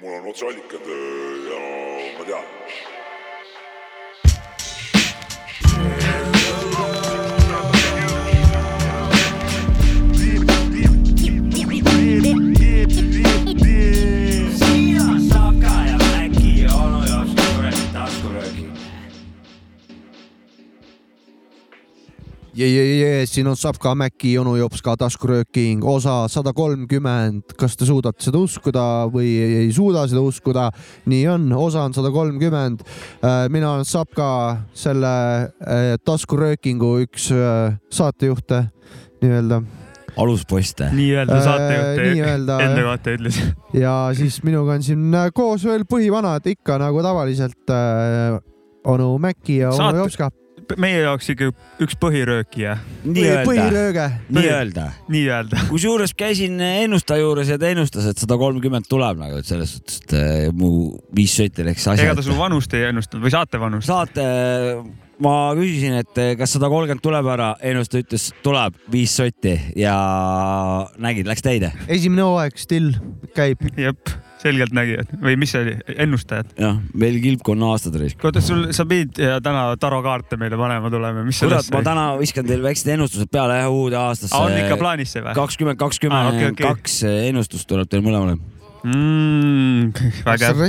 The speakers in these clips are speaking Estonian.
mul on otseallikad öö, ja ma tean. jee, jee, jee, siin on Sapka Mäki, onu jops ka taskurööking, osa sada kolmkümmend. kas te suudate seda uskuda või ei suuda seda uskuda? nii on, osa on sada kolmkümmend. mina olen Sapka, selle äh, taskuröökingu üks äh, saatejuhte nii-öelda alusposte. nii-öelda Äh, saatejuht nii-öelda, enda kohta ütles. ja siis minuga on siin äh, koos veel põhivanad ikka nagu tavaliselt äh, onu Mäki ja onu Saate- Jopska. Meie jaoks ikka üks põhiröökija, põhirööge. nii-öelda. nii-öelda. kusjuures käisin ennustaja juures ja ta ennustas, et sada kolmkümmend tuleb nagu, et selles suhtes, et äh, mu viis sotti läks asja ega ta su vanust ei ennustanud või saate vanust? saate, ma küsisin, et kas sada kolmkümmend tuleb ära, ennustaja ütles, tuleb viis sotti ja nägid, läks täide. esimene hooaeg still käib. jep, selgeltnägijad või mis see oli, ennustajad. jah, meil kilpkonna aastad raisk. oota, sul, sa pidid täna tarokaarte meile panema tulema, mis kurat, ma täna viskan teile väiksed ennustused peale jah, uude aastasse. on ikka plaanis see või? kakskümmend, kakskümmend okei. kaks ennustust tuleb teil mõlemale. mm,. vägev.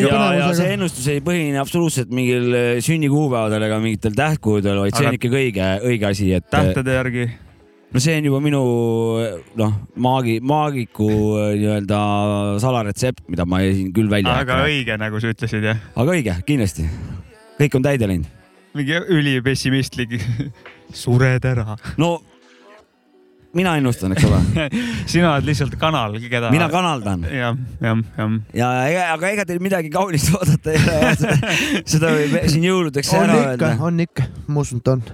ja, ja see ennustus ei põhine absoluutselt mingil äh, sünnikuupäevadel ega mingitel tähtkuudel, vaid see on ikkagi õige, õige asi, et tähtede järgi. No see on juba minu noh, maagi, maagiku äh, nii-öelda salaretsept, mida ma siin küll välja aga hakka. õige, nagu sa ütlesid jah. aga õige, kindlasti. kõik on täide läinud. mingi ülipessimistlik. sured ära. no mina ennustan, eks ole, sina oled lihtsalt kanal, keda. mina kanaldan jah, jah, jah. ja ega, aga ega teil midagi kaunist oodata ei ole. seda võib siin jõuludeks on ära ikka, öelda. on ikka, ma usun, et on.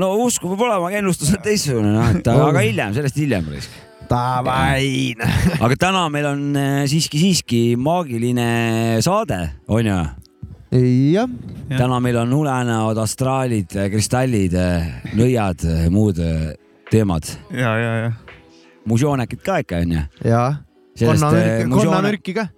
No usku peab olema, aga ennustus on teistsugune, noh, et On. aga hiljem, sellest hiljem. Davai. aga täna meil on äh, siiski, siiski maagiline saade, onju. jah, Jah. täna meil on unenäod, astraalid, kristallid, nõiad, muud äh, teemad. ja, ja, ja. mužoonekid ka ikka onju. ja konnamürki ka.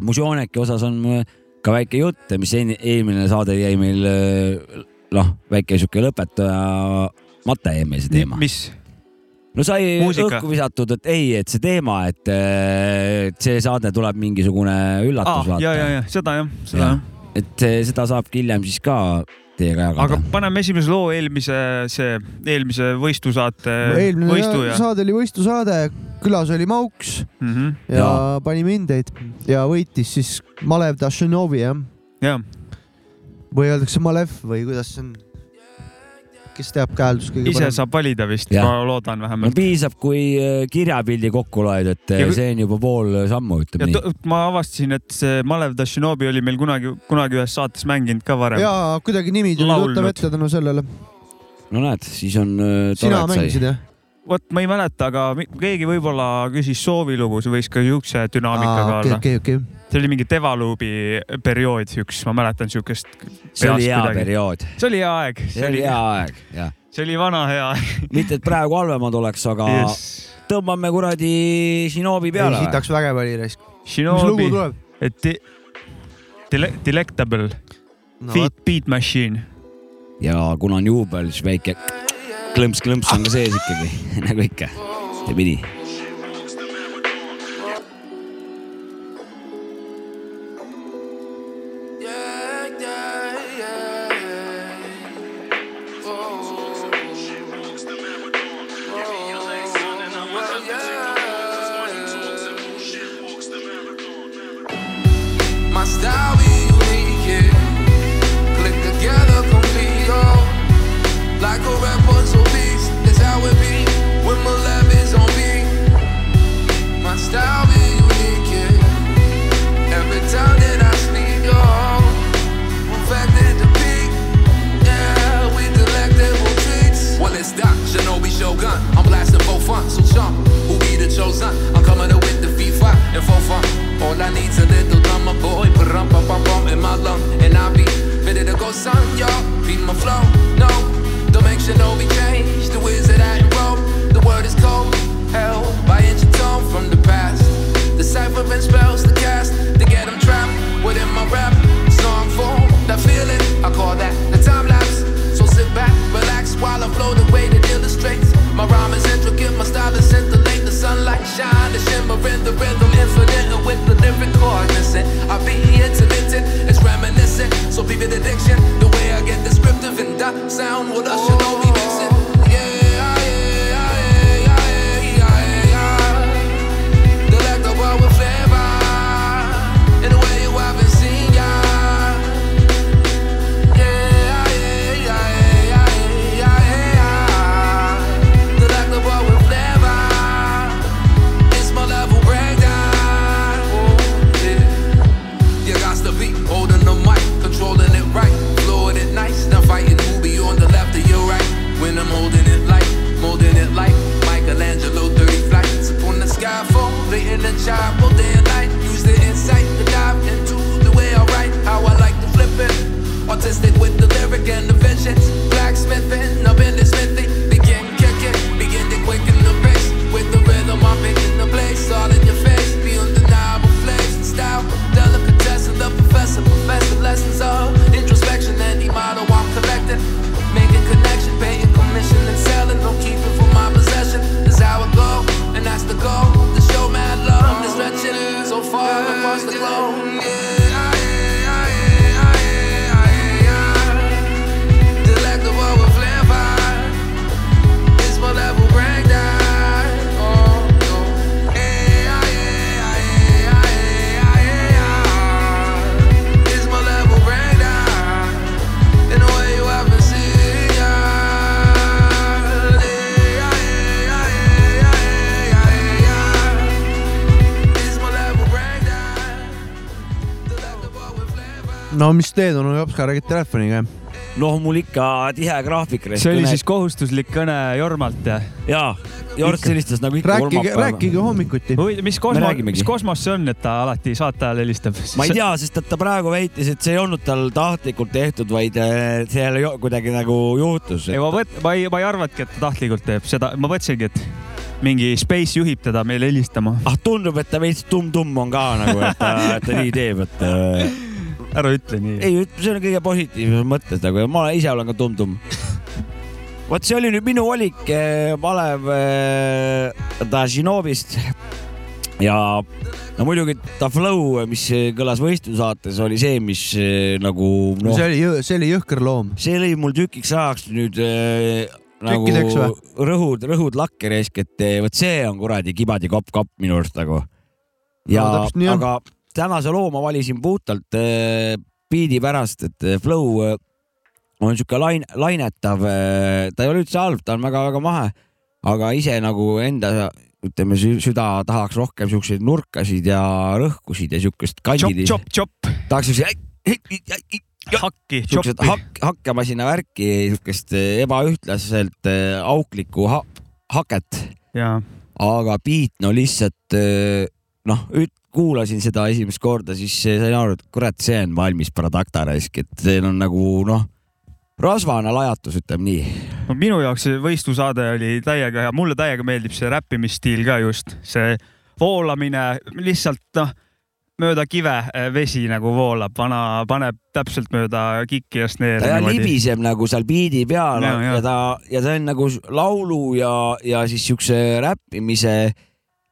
mužooneki osas on äh, ka väike jutt, mis eelmine saade jäi meil äh, noh, väike sihuke lõpetaja mate see teema. mis? no sai Muusika. õhku visatud, et ei, et see teema, et see saade tuleb mingisugune üllatus aa, ja, ja, ja seda jah, seda Jah. jah. et seda saabki hiljem siis ka teiega aga jagada. paneme esimese loo eelmise, see eelmise võistlusaate eelmine võistluja. saade oli võistlusaade, külas oli Mauks Mm -hmm. ja, ja. pani mindeid ja võitis siis Malev Dašinovi jah, ja, või öeldakse Malev või kuidas see on? kes teab käeldust kõige ise parem? saab valida vist, ma loodan no vähemalt. piisab, kui äh, kirjapildi kokku loed, et äh, Ja see on juba pool sammu, ja ütleme nii. ma avastasin, et see Malev Dašinobi oli meil kunagi, kunagi ühes saates mänginud ka varem. ja kuidagi nimi tuli tuttav ette tänu sellele. no näed, siis on äh, sina mängisid sai. jah? Vot ma ei mäleta, aga keegi võib-olla küsis soovilugu, see võis ka siukse dünaamikaga okei, olla. okei, okei. see oli mingi Devalubi periood üks, ma mäletan siukest. see oli hea. periood, see oli hea aeg, see oli hea aeg, jah. see oli vana hea aeg. mitte, et praegu halvemad oleks, aga Yes. tõmbame kuradi Shinobi peale sitaks vägev oli raisk. mis lugu tuleb? et Dele- Delectable no Beat, Beat Machine. ja kuna on juubel, siis väike klõmps-klõmps on ka sees ikkagi, nagu ikka, pidi. sun. I'm coming up with the FIFA and fofa. All I need's a little drama, boy. But rum bum bum bum in my lung, and I be ready to go, son. Y'all my flow. No, don't no be changed. The wizard out in Rome. The word is cold, held by ancient tone from the past. The cipher and spells to cast to get them trapped within my rap. Song form, that feeling, I call that the time lapse. So sit back, relax while I blow the way that illustrates. My rhyme is intricate, my style is scintillating. In the rhythm, infinite with the lyric cognizant. I be intermittent, it's reminiscent. So be the addiction, the way I get descriptive and the sound will usher know me missing. Yeah, yeah, yeah, yeah, yeah, yeah. Delectable with flavor, in The all day and night. Use the insight to dive into the way I write, how I like to flip it. Autistic with the lyric and the visions. Blacksmithing, no mis teed on jops ka, räägid telefoniga? noh, mul ikka tihe graafik. see oli siis kohustuslik kõne Jormalt ja jaa, Jors helistas nagu ikka rääkige, rääkige hommikuti. huvitav, mis kosmos räägimegi., mis kosmos see on, et ta alati saate ajal helistab? ma ei tea, sest et ta praegu väitis, et see ei olnud tal tahtlikult tehtud, vaid äh, see jälle kuidagi nagu juhtus. ei, ma mõt-, ma ei, ma ei arvanudki, et ta tahtlikult teeb seda, ma mõtlesingi, et mingi Space juhib teda meile helistama. ah, tundub, et ta veits tumm-tumm on ka nagu, et ta, et ta nii teeb, et äh, ära ütle nii. ei, see on kõige positiivsem mõttes nagu, ma ise olen ka tumm-tumm. vot see oli nüüd minu valik eh, Malev eh, Dažinovist ja no muidugi ta flow, mis kõlas võistlusaates, oli see, mis eh, nagu noh see, oli, see oli jõhker loom. see lõi mul tükiks ajaks nüüd äh, nagu rõhud, rõhud lakke raisk, et vot see on kuradi kibadi kopp-kopp minu arust nagu. ja No täpselt nii on. Tänase loo ma valisin puhtalt äh, biidi pärast, et eh, flow äh, on sihuke lain-, lainetav äh,, ta ei ole üldse halb, ta on väga-väga mahe, aga ise nagu enda ütleme, süda tahaks rohkem siukseid nurkasid ja rõhkusid ja siukest kandidi. tahaks siukseid hakki, siukest chop'i. hak-, hakkemasina värki, siukest ebaühtlaselt auklikku ha haket, aga beat no lihtsalt noh, kuulasin seda esimest korda, siis sain aru, et kurat, see on valmis Pradakta raisk, et see on nagu noh, rasvane lajatus, ütleme nii. no minu jaoks see võistlusaade oli täiega hea, mulle täiega meeldib see räppimisstiil ka just, see voolamine lihtsalt noh, mööda kive eh, vesi nagu voolab, vana paneb täpselt mööda kikki ja ta sneeri ja. libiseb nagu seal biidi peal Ja, ja, ja. ta ja ta on nagu laulu ja, ja siis siukse räppimise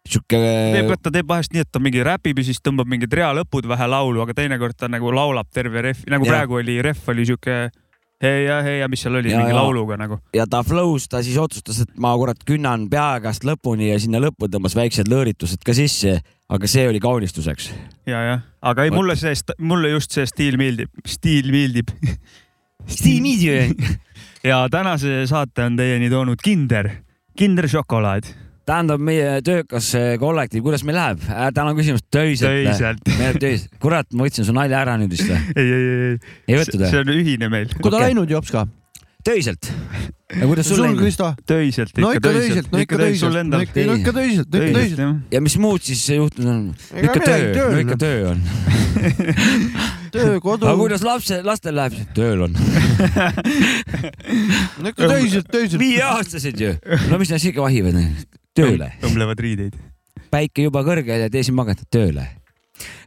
sihuke. teeb, ta teeb vahest nii, et ta mingi räpib ja siis tõmbab mingid rea lõpud vähe laulu, aga teinekord ta nagu laulab terve ref, nagu Jah. praegu oli ref oli siuke hei ja hei ja mis seal oli, Ja, mingi ja. lauluga nagu. ja ta flow's ta siis otsustas, et ma kurat künnan peaekast lõpuni ja sinna lõppu tõmbas väiksed lõõritused ka sisse, aga see oli kaunistuseks. ja, jah, aga ei, mulle see, mulle just see stiil meeldib, stiil meeldib. ja tänase saate on teieni toonud Kinder, Kinder šokolaad, tähendab, meie töökas eh, kollektiiv, kuidas meil läheb? täna on küsimus töiselt. töiselt. meil läheb töiselt. kurat, ma võtsin su nalja ära nüüd vist või? ei, ei, ei, ei, ei võtnud see on ühine meil, kuhu ta Okei. läinud, jops ka? töiselt. ja kuidas sul läinud? Töiselt, no ikka ikka töiselt, no ikka töiselt, sul no ikka, no ikka töiselt, no ikka töiselt. ja mis muud siis juhtunud on? Ikka töö, no ikka noh. töö on. töö, kodu aga, kuidas lapse, lastel läheb? tööl on. no ikka töiselt, töiselt. viieaastased ju. no mis nad siis ikka vahivad? tööle. õmblevad riideid. päike juba kõrgel ja tee siin magada tööle.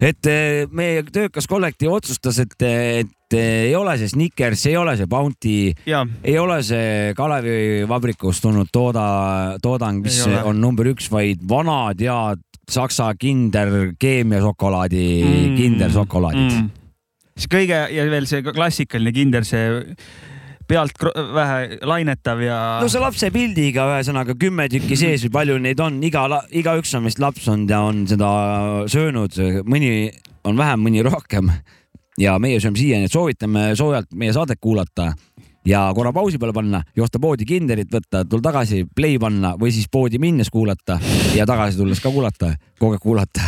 et eh, meie töökas kollektiiv otsustas, et, et eh, ei ole see Snickers, ei ole see Bounty, ei ole see Kalevi vabrikust tulnud tooda, toodang, mis on number üks, vaid vanad head saksa kinder keemiašokolaadi mm., kinderšokolaadid mm.. siis kõige ja veel see klassikaline kinder, see pealt vähe lainetav ja no see lapse pildiga, ühesõnaga kümme tükki sees või palju neid on, iga, igaüks on vist laps olnud ja on seda söönud, mõni on vähem, mõni rohkem. ja meie sööme siiani, et soovitame soojalt meie saadet kuulata ja korra pausi peale panna, joosta poodi kinderit võtta, tulla tagasi, play panna või siis poodi minnes kuulata ja tagasi tulles ka kuulata, kogu aeg kuulata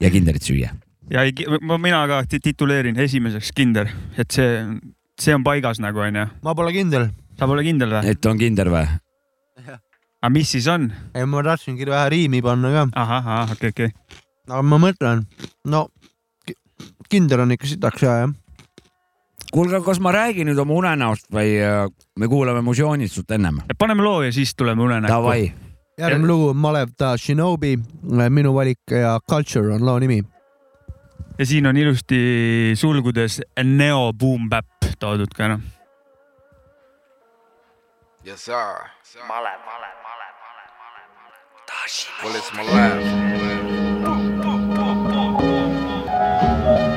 ja kinderit süüa. ja ei, ma- mina ka ti- tituleerin esimeseks kinder, et see, see on paigas nagu onju. ma pole kindel. sa pole kindel või? et on kinder või? aga mis siis on? ei, ma tahtsingi vähe riimi panna ka, ahah, ahah, okei, okei. aga ma mõtlen, no ki- kindel on ikka sitaks hea jah. kuulge, kas ma räägin nüüd oma unenäost või äh, me kuulame mu joonistust ennem? paneme loo ja siis tuleme unenäkku. Davai, järgmine lugu on Malev ta Shinobi, minu valik ja Culture on loo nimi. Ja siin on ilusti sulgudes Neo Boom Bap toodud ka noh. Yes, sir. Well, it's my laugh.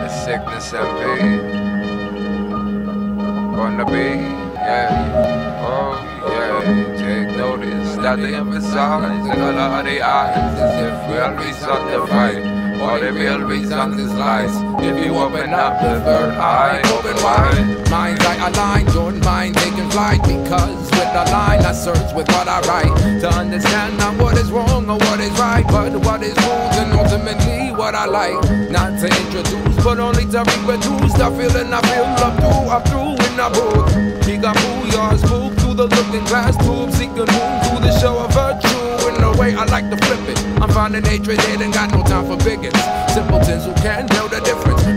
The sickness and pain. Gonna be, yeah. Oh, that they emphasize the color of the eyes as if reason to fight. Or the real reason is lies. If you open up the third eye, open wide. Minds I align, don't mind taking flight because with a line I search with what I write to understand not what is wrong or what is right, but what is rules and ultimately what I like. Not to introduce, but only to reproduce the feeling I feel up through, up through in the book. Peekaboo, yours spook through the looking glass tube, seeking room through the show of virtue. In the way I like to flip it, I'm finding hatred and got no time for bigots. Simpletons who can't difference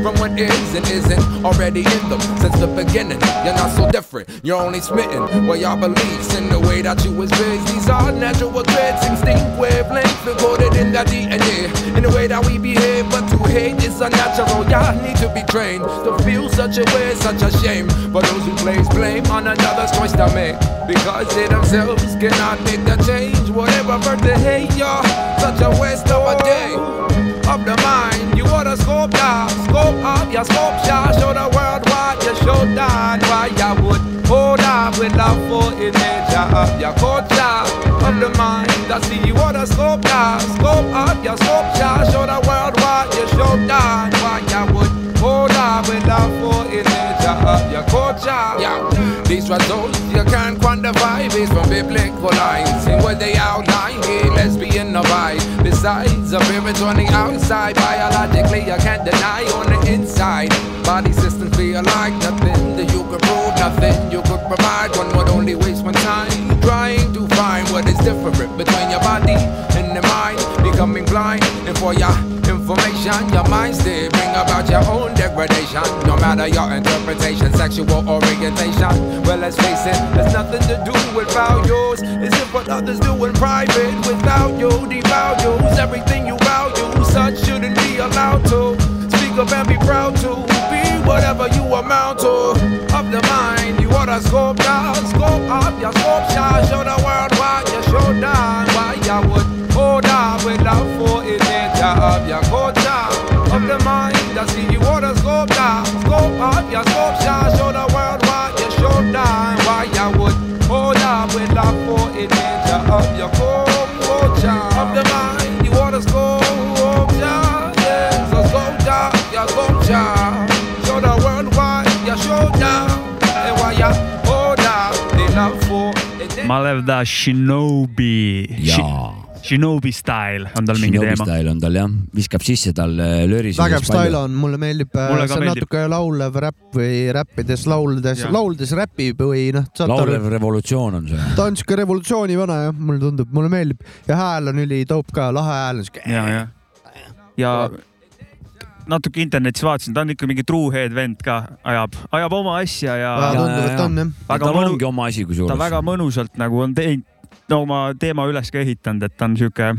from what is and isn't already in them since the beginning. You're not so different, you're only smitten. Well, y'all beliefs in the way that you was raised. These are natural traits, instinct wavelengths recorded in the DNA. In the way that we behave, but to hate is unnatural. Y'all need to be trained to feel such a way, such a shame. But those who place blame on another's choice to make because they themselves cannot make the change. Whatever birth they hate, y'all, such a waste of a day of the mind. You oughta scope down, scope up your scope shot, show the world what you show down. Why you would hold up with love for image of your culture of the mind. I see you oughta scope down, scope up your scope shot, show the world what you show down. Why you would hold up with love for image of your culture. Yeah. These results you can't quantify based from biblical lines. And what they outline, yeah, let's be in. Besides, appearance on the outside, biologically you can't deny on the inside. Body systems feel like nothing that you could prove, nothing you could provide. One would only waste one time trying to find what is different between your body and the mind. Becoming blind, and for information, your mind still bring about your own degradation. No matter your interpretation, sexual orientation. Well, let's face it, there's nothing to do with values. It's if what others do in private without you devalues everything you value. Such shouldn't be allowed to speak up and be proud to be whatever you amount to. Of the mind, you oughta scope down, scope up your shot, show the world what you show down. Why you would hold up with love for it, nature of your culture. Of the mind, I see you oughta scope down, scope up your scope shot, show the world what you show down. Why you would hold up with love for it, nature of your culture. Of the mind, you oughta scope down, yeah. So scope down, your sculpture. Show the world why you show down. And why you hold up the love for it. Malev da Shinobi. Shinobi style on tal mingi Shinobi teema. style on tal jah, viskab sisse tal äh, lööris. vägev style on, mulle meeldib, ka see on meeldib. natuke laulev räpp või räppides, lauldes lauldes räpib või noh, laulev, revolutsioon on see. ta on siuke revolutsioonivana jah, mulle tundub, mulle meeldib ja hääl on üli-dope ka, lahe hääl on siuke. ja, ja, ja natuke internetis vaatasin, ta on ikka mingi truehead vend ka, ajab, ajab oma asja ja tundub, et on jah. väga tal mõnu- ongi oma asi ta kusjuures. väga mõnusalt nagu on teinud, no oma teema üles ka ehitanud, et ta on sihuke,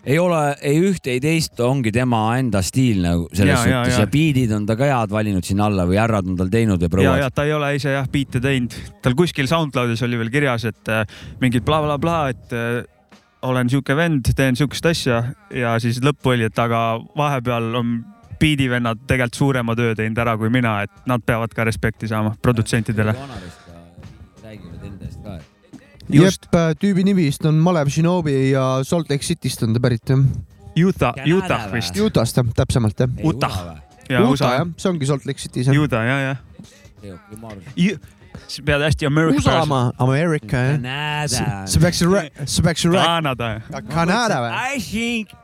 ei ole ei ühte ei teist, ongi tema enda stiil nagu selles Ja, ja, suhtes ja. ja biidid on ta ka head valinud sinna alla või härrad on tal teinud ja ja, prouad ja ta ei ole ise jah biite teinud, tal kuskil SoundCloudis oli veel kirjas, et äh, mingid blablabla bla,, bla, et äh, olen sihuke vend, teen sihukest asja ja siis lõppu oli, et aga vahepeal on biidivennad tegelikult suurema töö teinud ära kui mina, et nad peavad ka respekti saama produtsentidele. just, jep, tüübi nimi vist on Malev Shinobi ja Salt Lake City'st on ta pärit jah. Utah, Utah vist. Utah'st jah, täpsemalt jah. Utah. Utah jah, see ongi Salt Lake City's jah. Utah ja, ja. ei, ma arvan. sa pead hästi Ameerika USA ma, Ameerika jah. Canada. see peaks, see peaks rääkima. Kanada. Kanada või? I think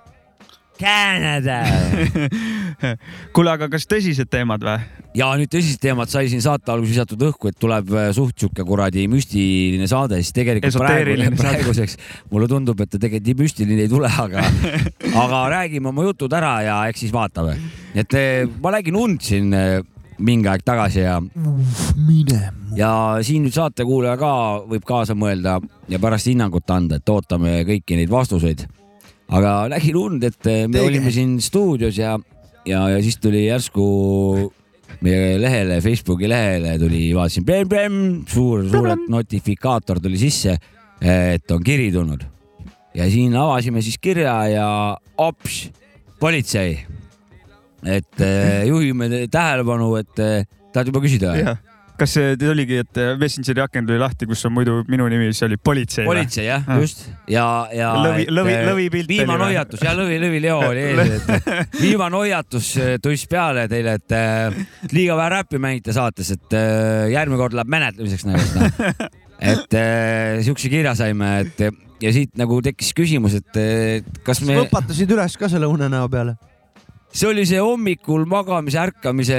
Canada. kuule, aga kas tõsised teemad või? ja nüüd tõsist teemat sai siin saate alguses visatud õhku, et tuleb äh, suht sihuke kuradi müstiline saade, siis tegelikult praegu, Esoteeriline saade. praeguseks mulle tundub, et ta tegelikult nii müstiline ei tule, aga, aga räägime oma jutud ära ja eks siis vaatame. et eh, ma nägin und siin eh, mingi aeg tagasi ja, mine. ja siin nüüd saatekuulaja ka võib kaasa mõelda ja pärast hinnangut anda, et ootame kõiki neid vastuseid. Aga nägin und, et eh, me Teege. olime siin stuudios ja, ja, ja siis tuli järsku meie lehele, Facebooki lehele tuli, vaatasin, suur, suurelt notifikaator tuli sisse, et on kiri tulnud. ja siin avasime siis kirja ja ops, politsei. et eh, juhime tähelepanu, et eh, tahad juba küsida. Kas see oligi, et Messengeri aken tuli lahti, kus on muidu minu nimi, siis oli politsei politsei jah Ah., just ja, ja. Lõvi- lõvi- lõvipilt oli viimane hoiatus ja lõvi, lõvi Leo oli ees, et viimane hoiatus eh, tuss peale teile, et eh, liiga vähe räppi mängite saates, et eh, järgmine kord läheb menetlemiseks nagu, et noh. et eh, siukse kirja saime, et ja siit nagu tekkis küsimus, et eh, kas me, võpatasid üles ka selle unenäo peale? See oli see hommikul magamise, ärkamise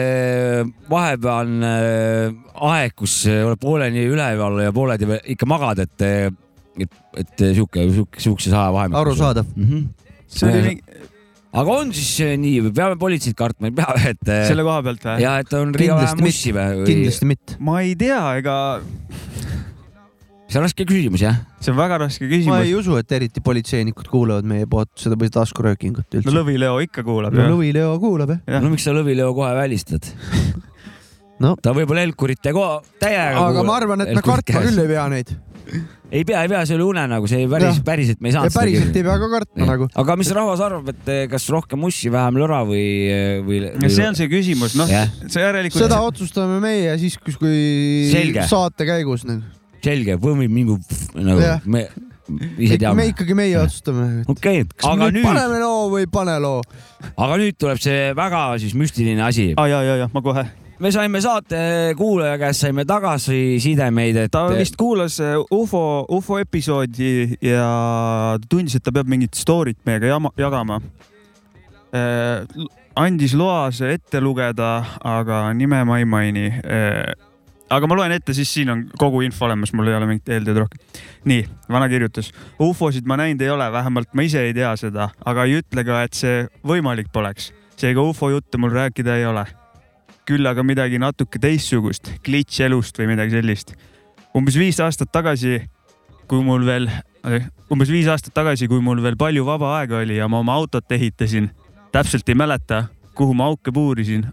vahepealne äh, aeg, kus äh, oled pooleni üleval ja pooledi veel ikka magad, et, et, et sihuke, sihuke, sihukeses ajavahemikus. arusaadav. mm. -hmm. see oli mingi, aga on siis äh, nii või peame politseid kartma, ei pea, et äh, selle koha pealt või? ja et on liiga vähe Kindlasti mussi või kindlasti mitte. ma ei tea, ega see on raske küsimus jah. see on väga raske ma küsimus ei. usu, et eriti politseinikud kuulavad meie poolt seda või taskuröökingut no üldse. Lõvi Leo ikka kuulab no ju. Lõvi Leo kuulab jah. Jah. no miks sa Lõvi-Leo kohe välistad? no ta võib-olla Helkurite ko- täiega. aga ma arvan, et me kartma küll ei pea neid. ei pea, ei pea, see oli unenägu, see päris päriselt me ei saanud päriselt ei pea ka kartma Jah. nagu. aga mis rahvas arvab, et eh, kas rohkem mussi, vähem lõra või, või, või? see on see küsimus, noh see järelikult. seda otsustame meie siis, kui saate käigus nagu. selge, võime mingi nagu Jah. me ise teame me. ikkagi meie otsustame. okei, kas aga me nüüd paneme loo või ei pane loo? aga nüüd tuleb see väga siis müstiline asi. ja, ja, ja ma kohe. me saime saate kuulaja käest saime tagasisidemeid, et ta vist kuulas äh, ufo, ufo episoodi ja tundis, et ta peab mingit story't meiega jama, jagama. andis loa see ette lugeda, aga nime ma ei maini. Aga ma loen ette, siis siin on kogu info olemas, mul ei ole mingit eeltööd rohkem. nii, vana kirjutas. ufosid ma näinud ei ole, vähemalt ma ise ei tea seda, aga ei ütle ka, et see võimalik poleks. seega ufo jutte mul rääkida ei ole küll aga midagi natuke teistsugust, glitch elust või midagi sellist. umbes viis aastat tagasi, kui mul veel, umbes viis aastat tagasi, kui mul veel palju vaba aega oli ja ma oma autot ehitasin, täpselt ei mäleta, kuhu ma auke puurisin.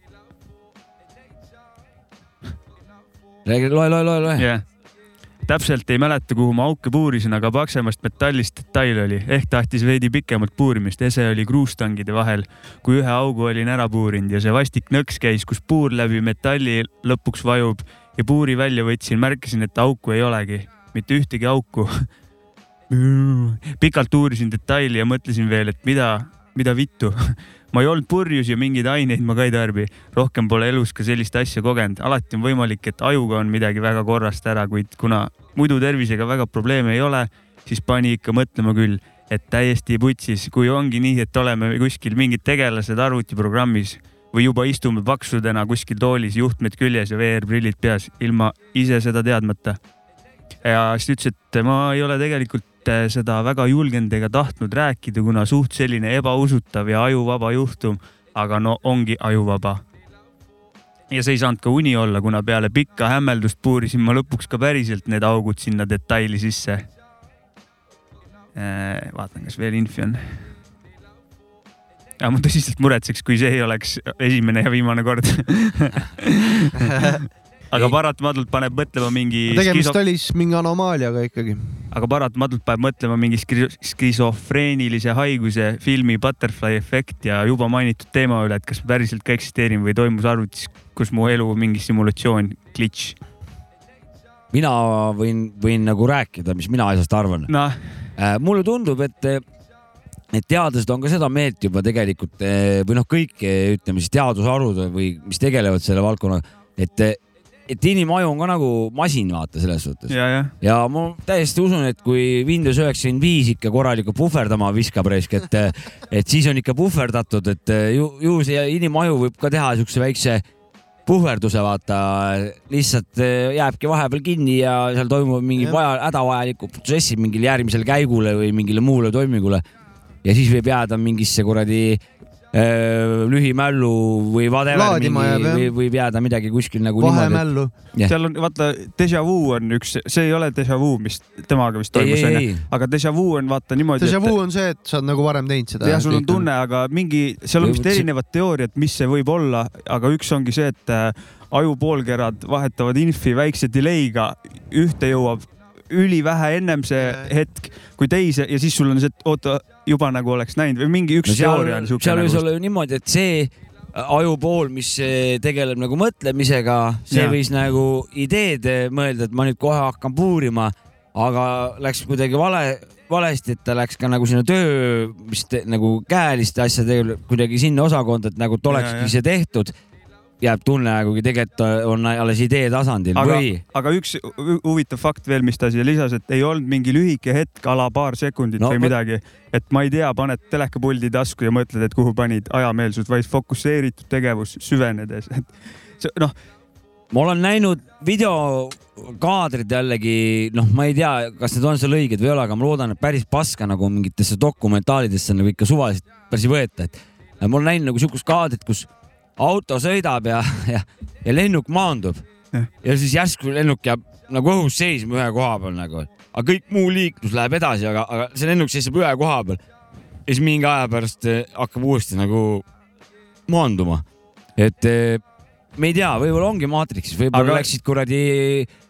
räägi, loe, loe, loe, loe. jah, täpselt ei mäleta, kuhu ma auke puurisin, aga paksemast metallist detail oli, ehk tahtis veidi pikemat puurimist, ese oli kruustangide vahel, kui ühe augu olin ära puurinud ja see vastik nõks käis, kus puur läbi metalli lõpuks vajub ja puuri välja võtsin, märkasin, et auku ei olegi, mitte ühtegi auku. pikalt uurisin detaili ja mõtlesin veel, et mida, mida vittu. ma ei olnud purjus ja mingeid aineid ma ka ei tarbi, rohkem pole elus ka sellist asja kogenud, alati on võimalik, et ajuga on midagi väga korrast ära, kuid kuna muidu tervisega väga probleeme ei ole, siis pani ikka mõtlema küll, et täiesti putsis, kui ongi nii, et oleme kuskil mingid tegelased arvutiprogrammis või juba istume paksudena kuskil toolis, juhtmed küljes ja VR-prillid peas, ilma ise seda teadmata. ja siis ta ütles, et ma ei ole tegelikult eh, seda väga julgenud ega tahtnud rääkida, kuna suht selline ebausutav ja ajuvaba juhtum, aga no ongi ajuvaba. ja see ei saanud ka uni olla, kuna peale pikka hämmeldust puurisin ma lõpuks ka päriselt need augud sinna detaili sisse. vaatan, kas veel infi on. ja ma tõsiselt muretseks, kui see ei oleks esimene ja viimane kord. aga paratamatult paneb mõtlema mingi tegemist skiso- oli siis mingi anomaaliaga ikkagi. aga paratamatult paneb mõtlema mingi skisofreenilise haiguse filmi Butterfly efekt ja juba mainitud teema üle, et kas me päriselt ka eksisteerime või toimus arvutis, kus mu elu mingi simulatsioon, glitch. mina võin, võin nagu rääkida, mis mina asjast arvan. noh, mulle tundub, et, et teadlased on ka seda meelt juba tegelikult eh, või noh, kõik eh, ütleme siis teadusharud või mis tegelevad selle valdkonnaga, et, et inimaju on ka nagu masin, vaata selles suhtes. ja, jah, ja ma täiesti usun, et kui Windows üheksakümmend viis ikka korralikult puhverdama viskab raisk, et, et siis on ikka puhverdatud, et ju, ju see inimaju võib ka teha siukse väikse puhverduse, vaata, lihtsalt eh, jääbki vahepeal kinni ja seal toimub mingi vaja, hädavajalikud protsessid mingile järgmisele käigule või mingile muule toimingule. ja siis võib jääda mingisse kuradi lühimällu või whatever, või võib jääda midagi kuskil nagu vahemällu. Jah. seal on vaata déjà vu on üks, see ei ole déjà vu, mis temaga vist toimus onju, aga déjà vu on vaata niimoodi, Déjà vu on see, et sa oled nagu varem teinud seda. jah, sul on tunne, aga mingi, seal on vist erinevad teooriad, mis see võib olla, aga üks ongi see, et äh, ajupoolkerad vahetavad infi väikse delay'ga, ühte jõuab ülivähe ennem see hetk kui teise ja siis sul on see, et oota, juba nagu oleks näinud või mingi üks no teooria on, siuke seal võis nagu. olla ju niimoodi, et see ajupool, mis eh, tegeleb nagu mõtlemisega, see Jaa. võis nagu ideed eh, mõelda, et ma nüüd kohe hakkan puurima, aga läks kuidagi vale, valesti, et ta läks ka nagu sinna töö, mis te, nagu käeliste asjadega kuidagi sinna osakonda, et nagu et olekski see tehtud. Jääb tunne, kuigi tegelikult on alles idee tasandil aga või,, aga üks hu- huvitav fakt veel, mis ta siia lisas, et ei olnud mingi lühike hetk, a la paar sekundit No või midagi, et ma ei tea, paned telekapuldi tasku ja mõtled, et kuhu panid ajameelsus, vaid fokusseeritud tegevus süvenedes, et see noh, ma olen näinud videokaadrid jällegi, noh, ma ei tea, kas need on seal õiged või ei ole, aga ma loodan, et päris paska nagu mingitesse dokumentaalidesse nagu ikka suvaliselt päris ei võeta, et ma olen näinud nagu siukest kaadrit, kus auto sõidab ja, ja, ja lennuk maandub Jah. ja siis järsku lennuk jääb nagu õhus seisma ühe koha peal nagu, aga kõik muu liiklus läheb edasi, aga, aga see lennuk seisab ühe koha peal. ja siis mingi aja pärast eh, hakkab uuesti nagu maanduma, et eh, me ei tea, võib-olla ongi maatriksis, võib-olla Aga- läksid kuradi,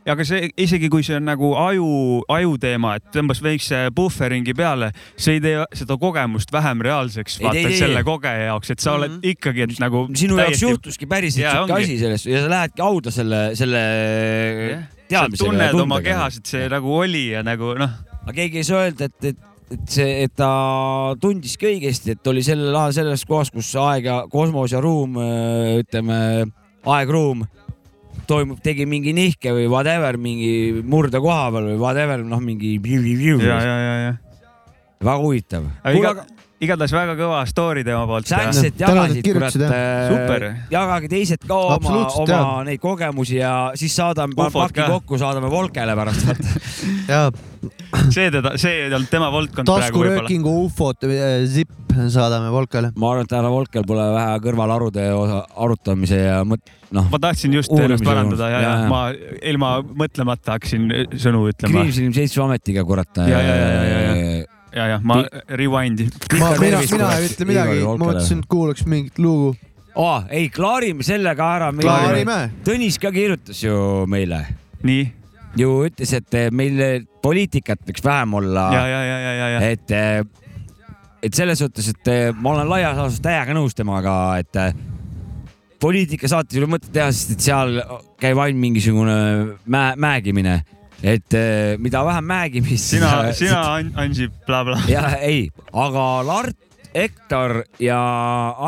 aga see isegi kui see on nagu aju, aju teema, et tõmbas väikse puhveringi peale, see ei tee seda kogemust vähem reaalseks, Ei vaata ei selle kogeja jaoks, et sa oled Mhm. ikkagi, et nagu sinu jaoks juhtuski päriselt ongi. asi sellest ja sa lähedki hauda selle, selle sa teadmisega. tunned oma kehas, et see nagu oli ja nagu noh, aga keegi ei saa öelda, et, et, et see, et ta tundiski õigesti, et oli sellel ajal selles kohas, kus aeg ja kosmos ja ruum, ütleme, aeg-ruum toimub, tegi mingi nihke või whatever, mingi murde koha peal või whatever, noh, mingi. väga huvitav. Aga igatahes väga kõva story tema poolt. Et jagasid, kurat jah.. Super. jagage teised ka oma, oma neid kogemusi ja siis saadame, Ufod paki kokku, saadame Volkele pärast. ja see teda, see ei olnud tema valdkond praegu võib-olla. taskuröökingu ufod, zipp saadame Volkale. ma arvan, et härra Volkel pole vähe kõrvalarude osa arutamise ja mõt-, noh, ma tahtsin just ennast parandada ja, ja. Jaa, ma ilma mõtlemata hakkasin sõnu ütlema. kriimsilmseitseametiga, kurat. Ja, ja, ja, ja, ja, ja, ja ma rewind'i. ma, mina, mina ei ütle midagi, ma mõtlesin, et kuulaks mingit lugu. aa, ei, klaarime selle ka ära. klaarime. Tõnis ka kirjutas ju meile, nii, ju ütles, et meil poliitikat võiks vähem olla ja, ja, ja, ja, ja, ja. et, et selles suhtes, et ma olen laias laastus täiega nõus temaga, et poliitikasaates ei ole mõtet teha, sest et seal käib ainult mingisugune mä-, mäэгimine, et eh, mida vähem mäegimist. sina, sina, Ansip, blablabla. ja ei, aga Lart, Hektor ja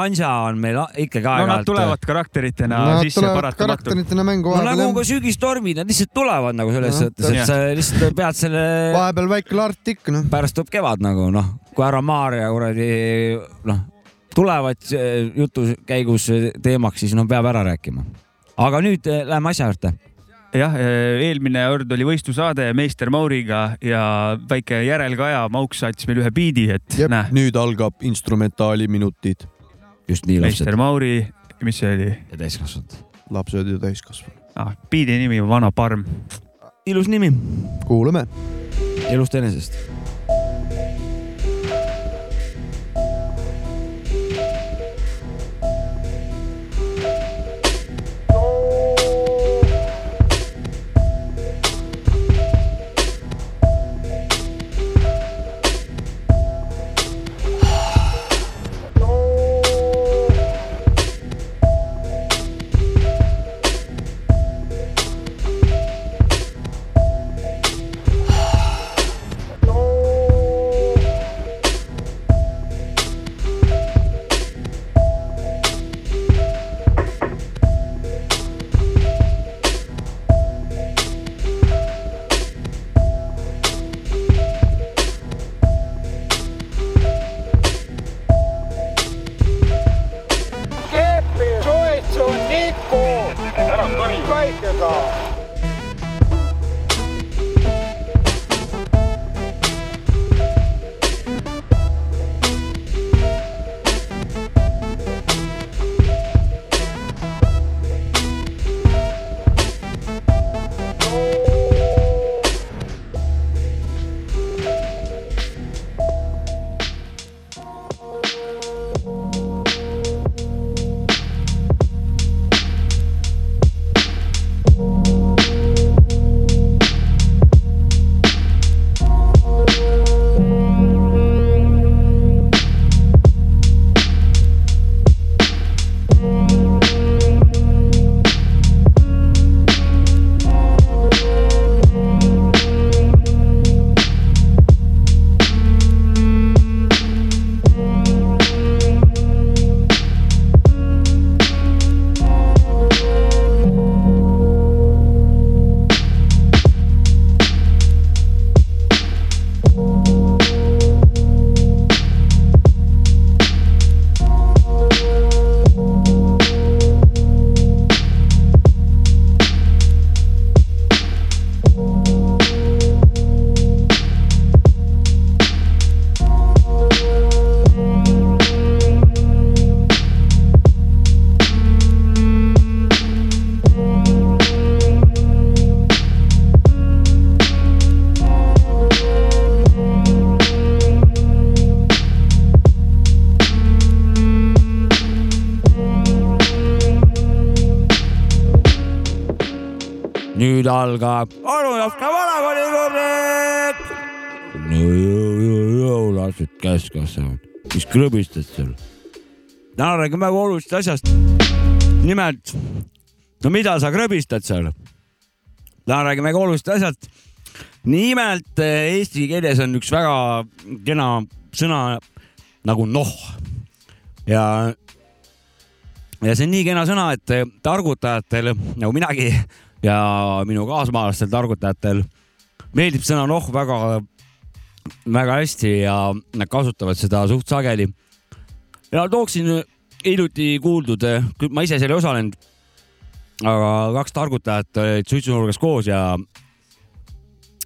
Anja on meil ikkagi no nad aeg-ajalt. tulevad karakteritena Nad sisse tulevad paratamatult. karakteritena mängu no nagu vahepeal ka. sügistormid, nad lihtsalt tulevad nagu selles Jah, suhtes, et jah. sa lihtsalt pead selle, vahepeal väike lart ikka noh. pärast tuleb kevad nagu noh, kui härra Maarja kuradi noh, tulevad eh, jutu käigus teemaks, siis no peab ära rääkima. aga nüüd läheme asja juurde. jah, eelmine kord oli võistlusaade Meister Mauriga ja väike järelkaja, Mauks saatis meile ühe biidi, et jep, näe, nüüd algab instrumentaali minutid. just nii lapsed Meister Mauri, mis see oli ja täiskasvanud. lapsed ja täiskasvanud. ah,? biidi nimi on Vana parm. ilus nimi, kuulame. elust enesest. Nüüd algab onu Jopska vanakooli rubriik. no jõu, jõu, jõu, lapsed käest kasvavad, mis krõbistad seal? täna räägime väga olulisest asjast. nimelt, no mida sa krõbistad seal? täna räägime väga olulisest asjast. nimelt eh, eesti keeles on üks väga kena sõna nagu noh ja ja see on nii kena sõna, et eh, targutajatel nagu minagi ja minu kaasmaalastel targutajatel meeldib sõna noh väga, väga hästi ja nad kasutavad seda suht sageli. ja tooksin hiljuti kuuldud, ma ise seal ei osalenud, aga kaks targutajat olid suitsunurgas koos ja,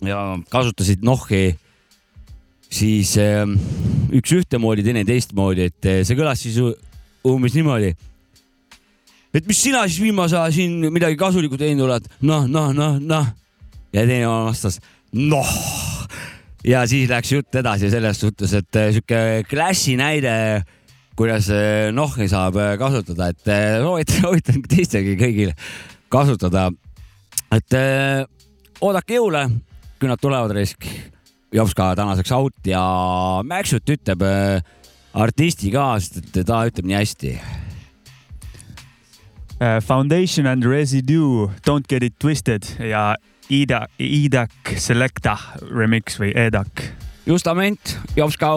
ja kasutasid nohhi siis eh, üks ühtemoodi, teine teistmoodi, et eh, see kõlas siis umbes niimoodi et mis sina siis viimase aja siin midagi kasulikku teinud oled, noh, noh, noh, noh. ja teine vastas, noh. ja siis läks jutt edasi selles suhtes, et eh, sihuke klassi näide, kuidas eh, nohhi saab eh, kasutada, et soovitan, soovitan teistegi kõigil kasutada. et eh, oodake jõule, küll nad tulevad risk. Jops ka tänaseks out ja Maxut ütleb artisti ka, sest et ta ütleb nii hästi Foundation and Residue, Don't get it twisted ja Ida, Idak Selecta remix või Edak. justament, Jops ka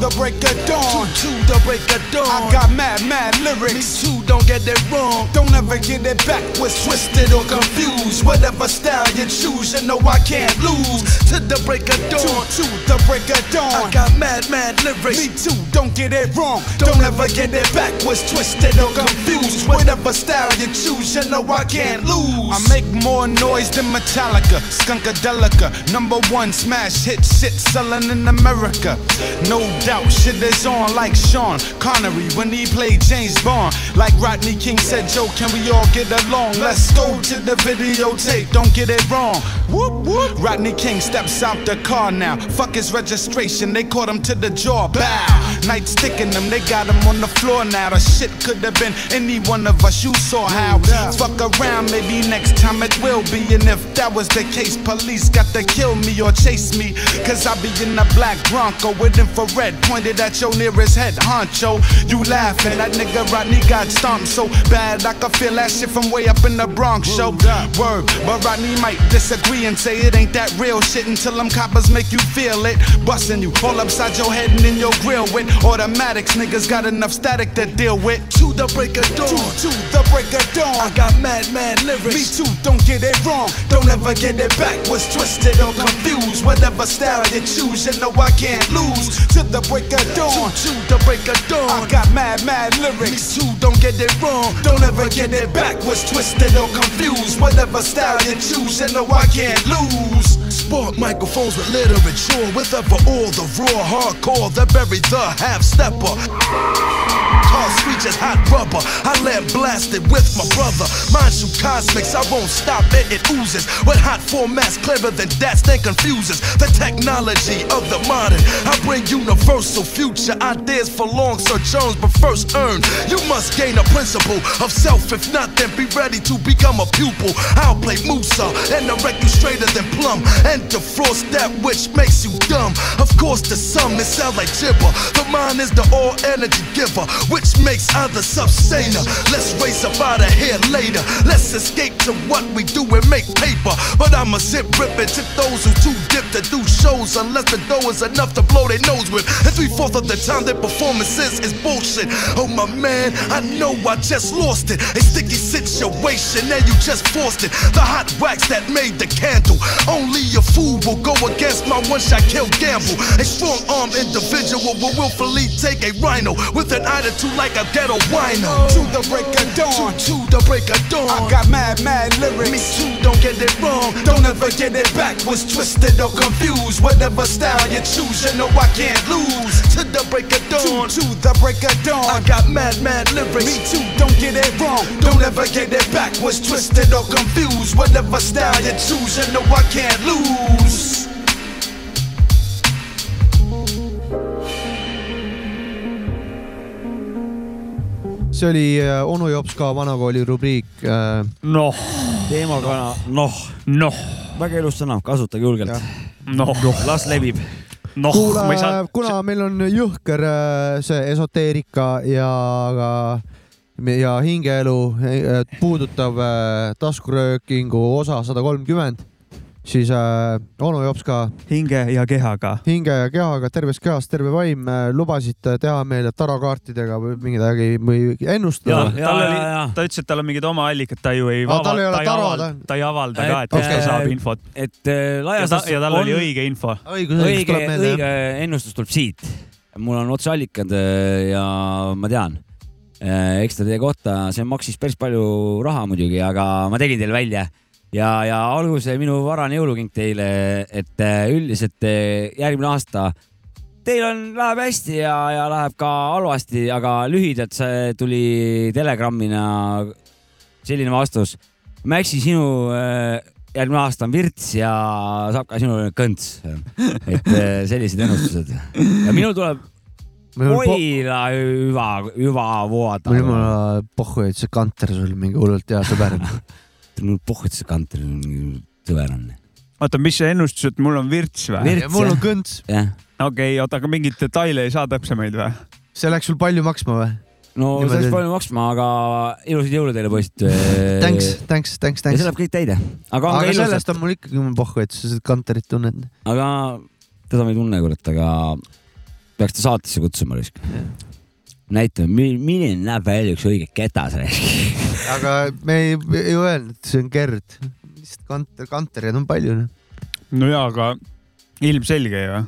the break of dawn. To, the break of dawn. I got mad, mad lyrics. Me too, don't get it wrong. Don't ever get it backwards, twisted or confused. Whatever style you choose, you know I can't lose. To the break of dawn. To, to the break of dawn. I got mad, mad lyrics. Me too, don't get it wrong. Don't ever get it backwards, twisted or confused. Whatever style you choose, you know I can't lose. I make more noise than Metallica, Skunkadelica. Number one smash hit shit selling in America. No doubt, shit is on like Sean Connery when he played James Bond. Like Rodney King said, Joe, can we all get along? Let's go to the videotape, don't get it wrong. Whoop, whoop. Rodney King steps out the car now. Fuck his registration, they caught him to the jaw. Bow. Night sticking them, they got him on the floor now. The shit could have been any one of us, you saw how. Fuck around, maybe next time it will be. And if that was the case, police got to kill me or chase me. Cause I be in a black Bronco with infrared pointed at your nearest head honcho. You laughing, that nigga Rodney got stomped so bad I could feel that shit from way up in the Bronx show. Word, but Rodney might disagree and say it ain't that real shit until them coppers make you feel it. Busting you all upside your head and in your grill with automatics. Niggas got enough static to deal with. To the break of dawn. To, to the break of dawn. I got mad, mad lyrics. Me too, don't get it wrong. Don't ever get it backwards, twisted or confused. Whatever style you choose, you know I can't lose. To the break of dawn. Two to the break of dawn. I got mad, mad lyrics. Me too, don't get it wrong. Don't ever get it backwards, twisted or confused. Whatever style you choose, you know I can't lose. Sport microphones with literature, with ever all the raw hardcore that bury the half stepper. Car screeches hot rubber. I let blasted with my brother. Mind you cosmics, I won't stop it. It oozes with hot formats clearer than that. Then confuses the technology of the modern. I bring universal future ideas for long sojourns, but first earn. You must gain a principle of self. If not, then be ready to become a pupil. I'll play Musa and I'll you straighter than plum. And defrost that which makes you dumb. Of course, the sum it sound like gibber. The mind is the all energy giver, which makes other sustainer. Let's race up out of here later. Let's escape to what we do and make paper. But I'ma zip rip and tip those who too dip to do shows unless the dough is enough to blow their nose with. And three fourths of the time their performances is bullshit. Oh my man, I know I just lost it. A sticky situation and you just forced it. The hot wax that made the candle. Only a fool will go against my one shot kill gamble. A strong armed individual will willfully take a rhino with an attitude like a ghetto wino. To the break of dawn, to, to the break of dawn. I got mad, mad lyrics. Me too, don't get it wrong. Don't ever get it backwards, twisted or confused. Whatever style you choose, you know I can't lose. To the break of dawn, to, to the break of dawn. I got mad, mad lyrics. Me too, don't get it wrong. Don't ever get it backwards, twisted or confused. Whatever style you choose, you know I can't lose. See oli äh, onu Jops ka vanakooli rubriik äh,. noh, teemaga, noh, noh, väga ilus sõna, kasutage julgelt. noh, las levib. noh, kuule ma ei, saa. kuna meil on jõhker äh, see esoteerika ja ka ja hingeelu puudutav taskuröökingu osa sada kolmkümmend, siis äh, onu Jops ka hinge ja kehaga. hinge ja kehaga terves kehas terve vaim äh, lubasid teha meile tarakaartidega või midagi või ennustada. Ja, tal ja, oli ja., ta ütles, et tal on mingid oma allikad, ta ju ei ole ta avalda ta-, ta ei avalda ka, et kust ta äh, saab infot. et äh, ja laias ta, ja tal oli õige info. õige, meelde õige ennustus tuleb siit. mul on otseallikad äh, ja ma tean. eks ta teie kohta, see maksis päris palju raha muidugi, aga ma tegin teile välja ja, ja olgu see minu varane jõuluking teile, et äh, üldiselt äh, järgmine aasta teil on, läheb hästi ja, ja läheb ka halvasti, aga lühidalt see tuli telegrammina selline vastus. Maxi, sinu järgmine aasta on virts ja saab ka sinule kõnts. et sellised ennustused. ja minul tuleb Oila hüva, hüva voada. mul jumala pohhu, et see kanter sul mingi hullult hea sõber on. see kanter sõber on. oota, mis see ennustus, et mul on virts või? Mul on kõnts, okei, oota, aga mingeid detaile ei saa täpsemaid või? see läks sul palju maksma või? no Niimoodi see läks palju maksma, aga ilusaid jõule teile, poisid. Thanks, thanks, thanks, ja see thanks. läheb kõik täide, aga on aga ka ilusad, sellest on mul ikkagi pohhu, et sa seda kanterit tunned. aga teda ma ei tunne, kurat, aga peaks ta saatesse kutsuma risk. näitame, milline näeb välja üks õige ketas. aga me ei, ei öelnud, see on Gerd. lihtsalt kanter, kantereid on palju. no jaa, aga ilmselge ju.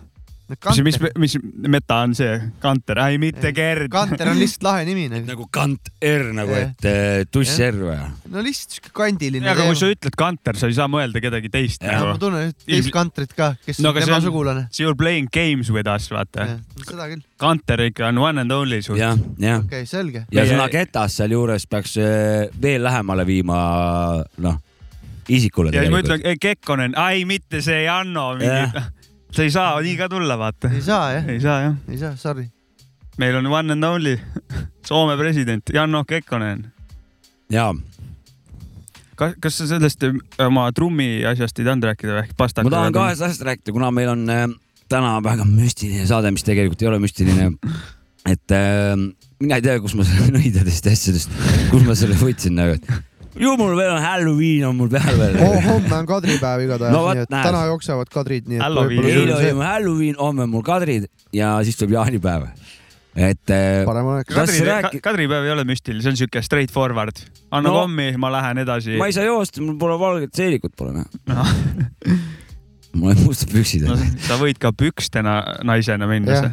mis, mis, mis meta on see? Kanter, ei mitte Gerd. kanter on lihtsalt lahe nimi nagu. nagu kant R nagu, et eh, tuss Jah. R või? no lihtsalt siuke kandiline aga kui sa ütled Kanter, sa ei saa mõelda kedagi teist Jah, ma nagu. tunnen üht teist kanterit ka, kes No on tema on- sugulane. You are playing games with us, vaata. seda küll, Kanter ikka on one and only sul. jah, jah. okei okay,, selge. ja sõna ketas sealjuures peaks eh, veel lähemale viima, noh, isikule ja siis ma ütlen, Kekkonen, ai mitte see Janno, Jah. Sa ei saa nii ka tulla, vaata. ei saa jah, ei saa jah, ei saa, sorry. meil on one and only Soome president Janno Kekkonen. ja, kas, kas sa sellest äh, oma trummi asjast ei tahtnud rääkida või? ma tahan kahest asjast rääkida, kuna meil on äh, täna väga müstiline saade, mis tegelikult ei ole müstiline. et äh, mina ei tea, kus ma selle nõidadest ja asjadest, kus ma selle võtsin nagu, et ju mul veel on Halloween on mul peal veel oh,. homme on kadripäev igatahes No no,, nii et näed. täna jooksevad kadrid, nii et Halloween. eile oli on mul Halloween, homme on mul kadrid ja siis tuleb jaanipäev. et äh, parem oleks. Kas Kadri Kadripäev ei ole müstiline, see on siuke straight forward. anna No. no, kommi, ma lähen edasi. ma ei saa joosta, mul pole valget seelikut pole näha. mul on mustad püksid no,. sa võid ka pükstena naisena minna Jah..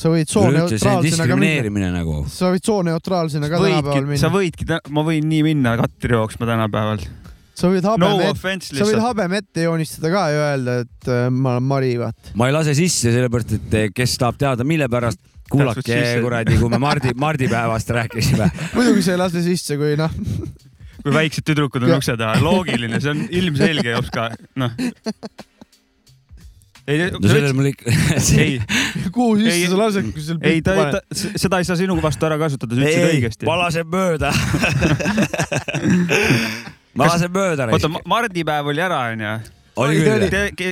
Sa võid üleüldse see on sooneutraalsena ka minna. nagu. sa võid sooneutraalsena ka tänapäeval võidki, sa minna. võidki, ma võin nii minna Katri jooksma tänapäeval. sa võid no habeme ette, offense sa võid habeme ette joonistada ka ja öelda, et äh, ma olen Mari, vaata. ma ei lase sisse sellepärast, et eh, kes tahab teada, mille pärast, kuulake kuradi, kui me Mardi, Mardi päevast rääkisime. muidugi sa ei lase sisse, kui noh, kui väiksed tüdrukud on ukse taha, loogiline, see on ilmselge jops ka, noh. ei, no sellel mul ikka. ei, kuhu Ei, sisse sa lased, kui seal ei ta, ta, seda ei saa sinu vastu ära kasutada, sa ütlesid õigesti. palaseb mööda. ma lasen mööda. oota, mardipäev oli ära, onju. oli küll.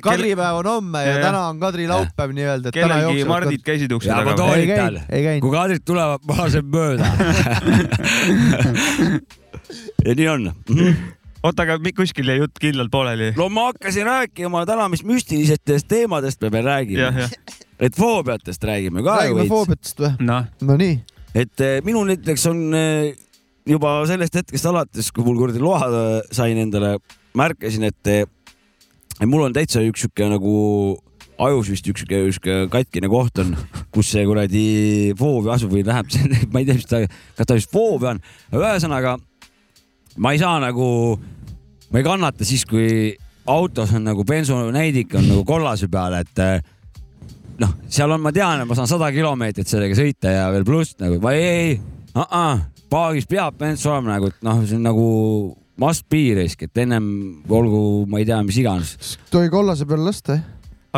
Kadripäev on homme ja Ja, täna on Kadri laupäev nii-öelda, et täna kellelgi mardid käisid ukse Ja ma taga toon- ei Toolital. käinud, ei käinud. kui kadrid tulevad, ma lasen mööda. ja nii on. oota, aga kuskil jäi jutt kindlalt pooleli. no ma hakkasin rääkima täna, mis müstilistest teemadest me veel räägime. et foobiatest räägime ka räägime veits. foobiatest või? noh, Nonii, et eh, minul näiteks on eh, juba sellest hetkest alates, kui mul kuradi loa eh, sain endale, märkasin, et et mul on täitsa üks sihuke nagu ajus vist üks sihuke, sihuke katkine koht on, kus see kuradi foobia asub või läheb, ma ei tea, mis ta, kas ta just foobia on, ühesõnaga ma ei saa nagu, ma ei kannata siis, kui autos on nagu bensunäidik on nagu kollase peal, et eh, noh, seal on, ma tean, et ma saan sada kilomeetrit sellega sõita ja veel pluss nagu, ei, ei, ei, paagis peab bensu olema nagu, et noh, see on nagu must be risk, et ennem olgu, ma ei tea, mis iganes. tohi kollase peale lasta,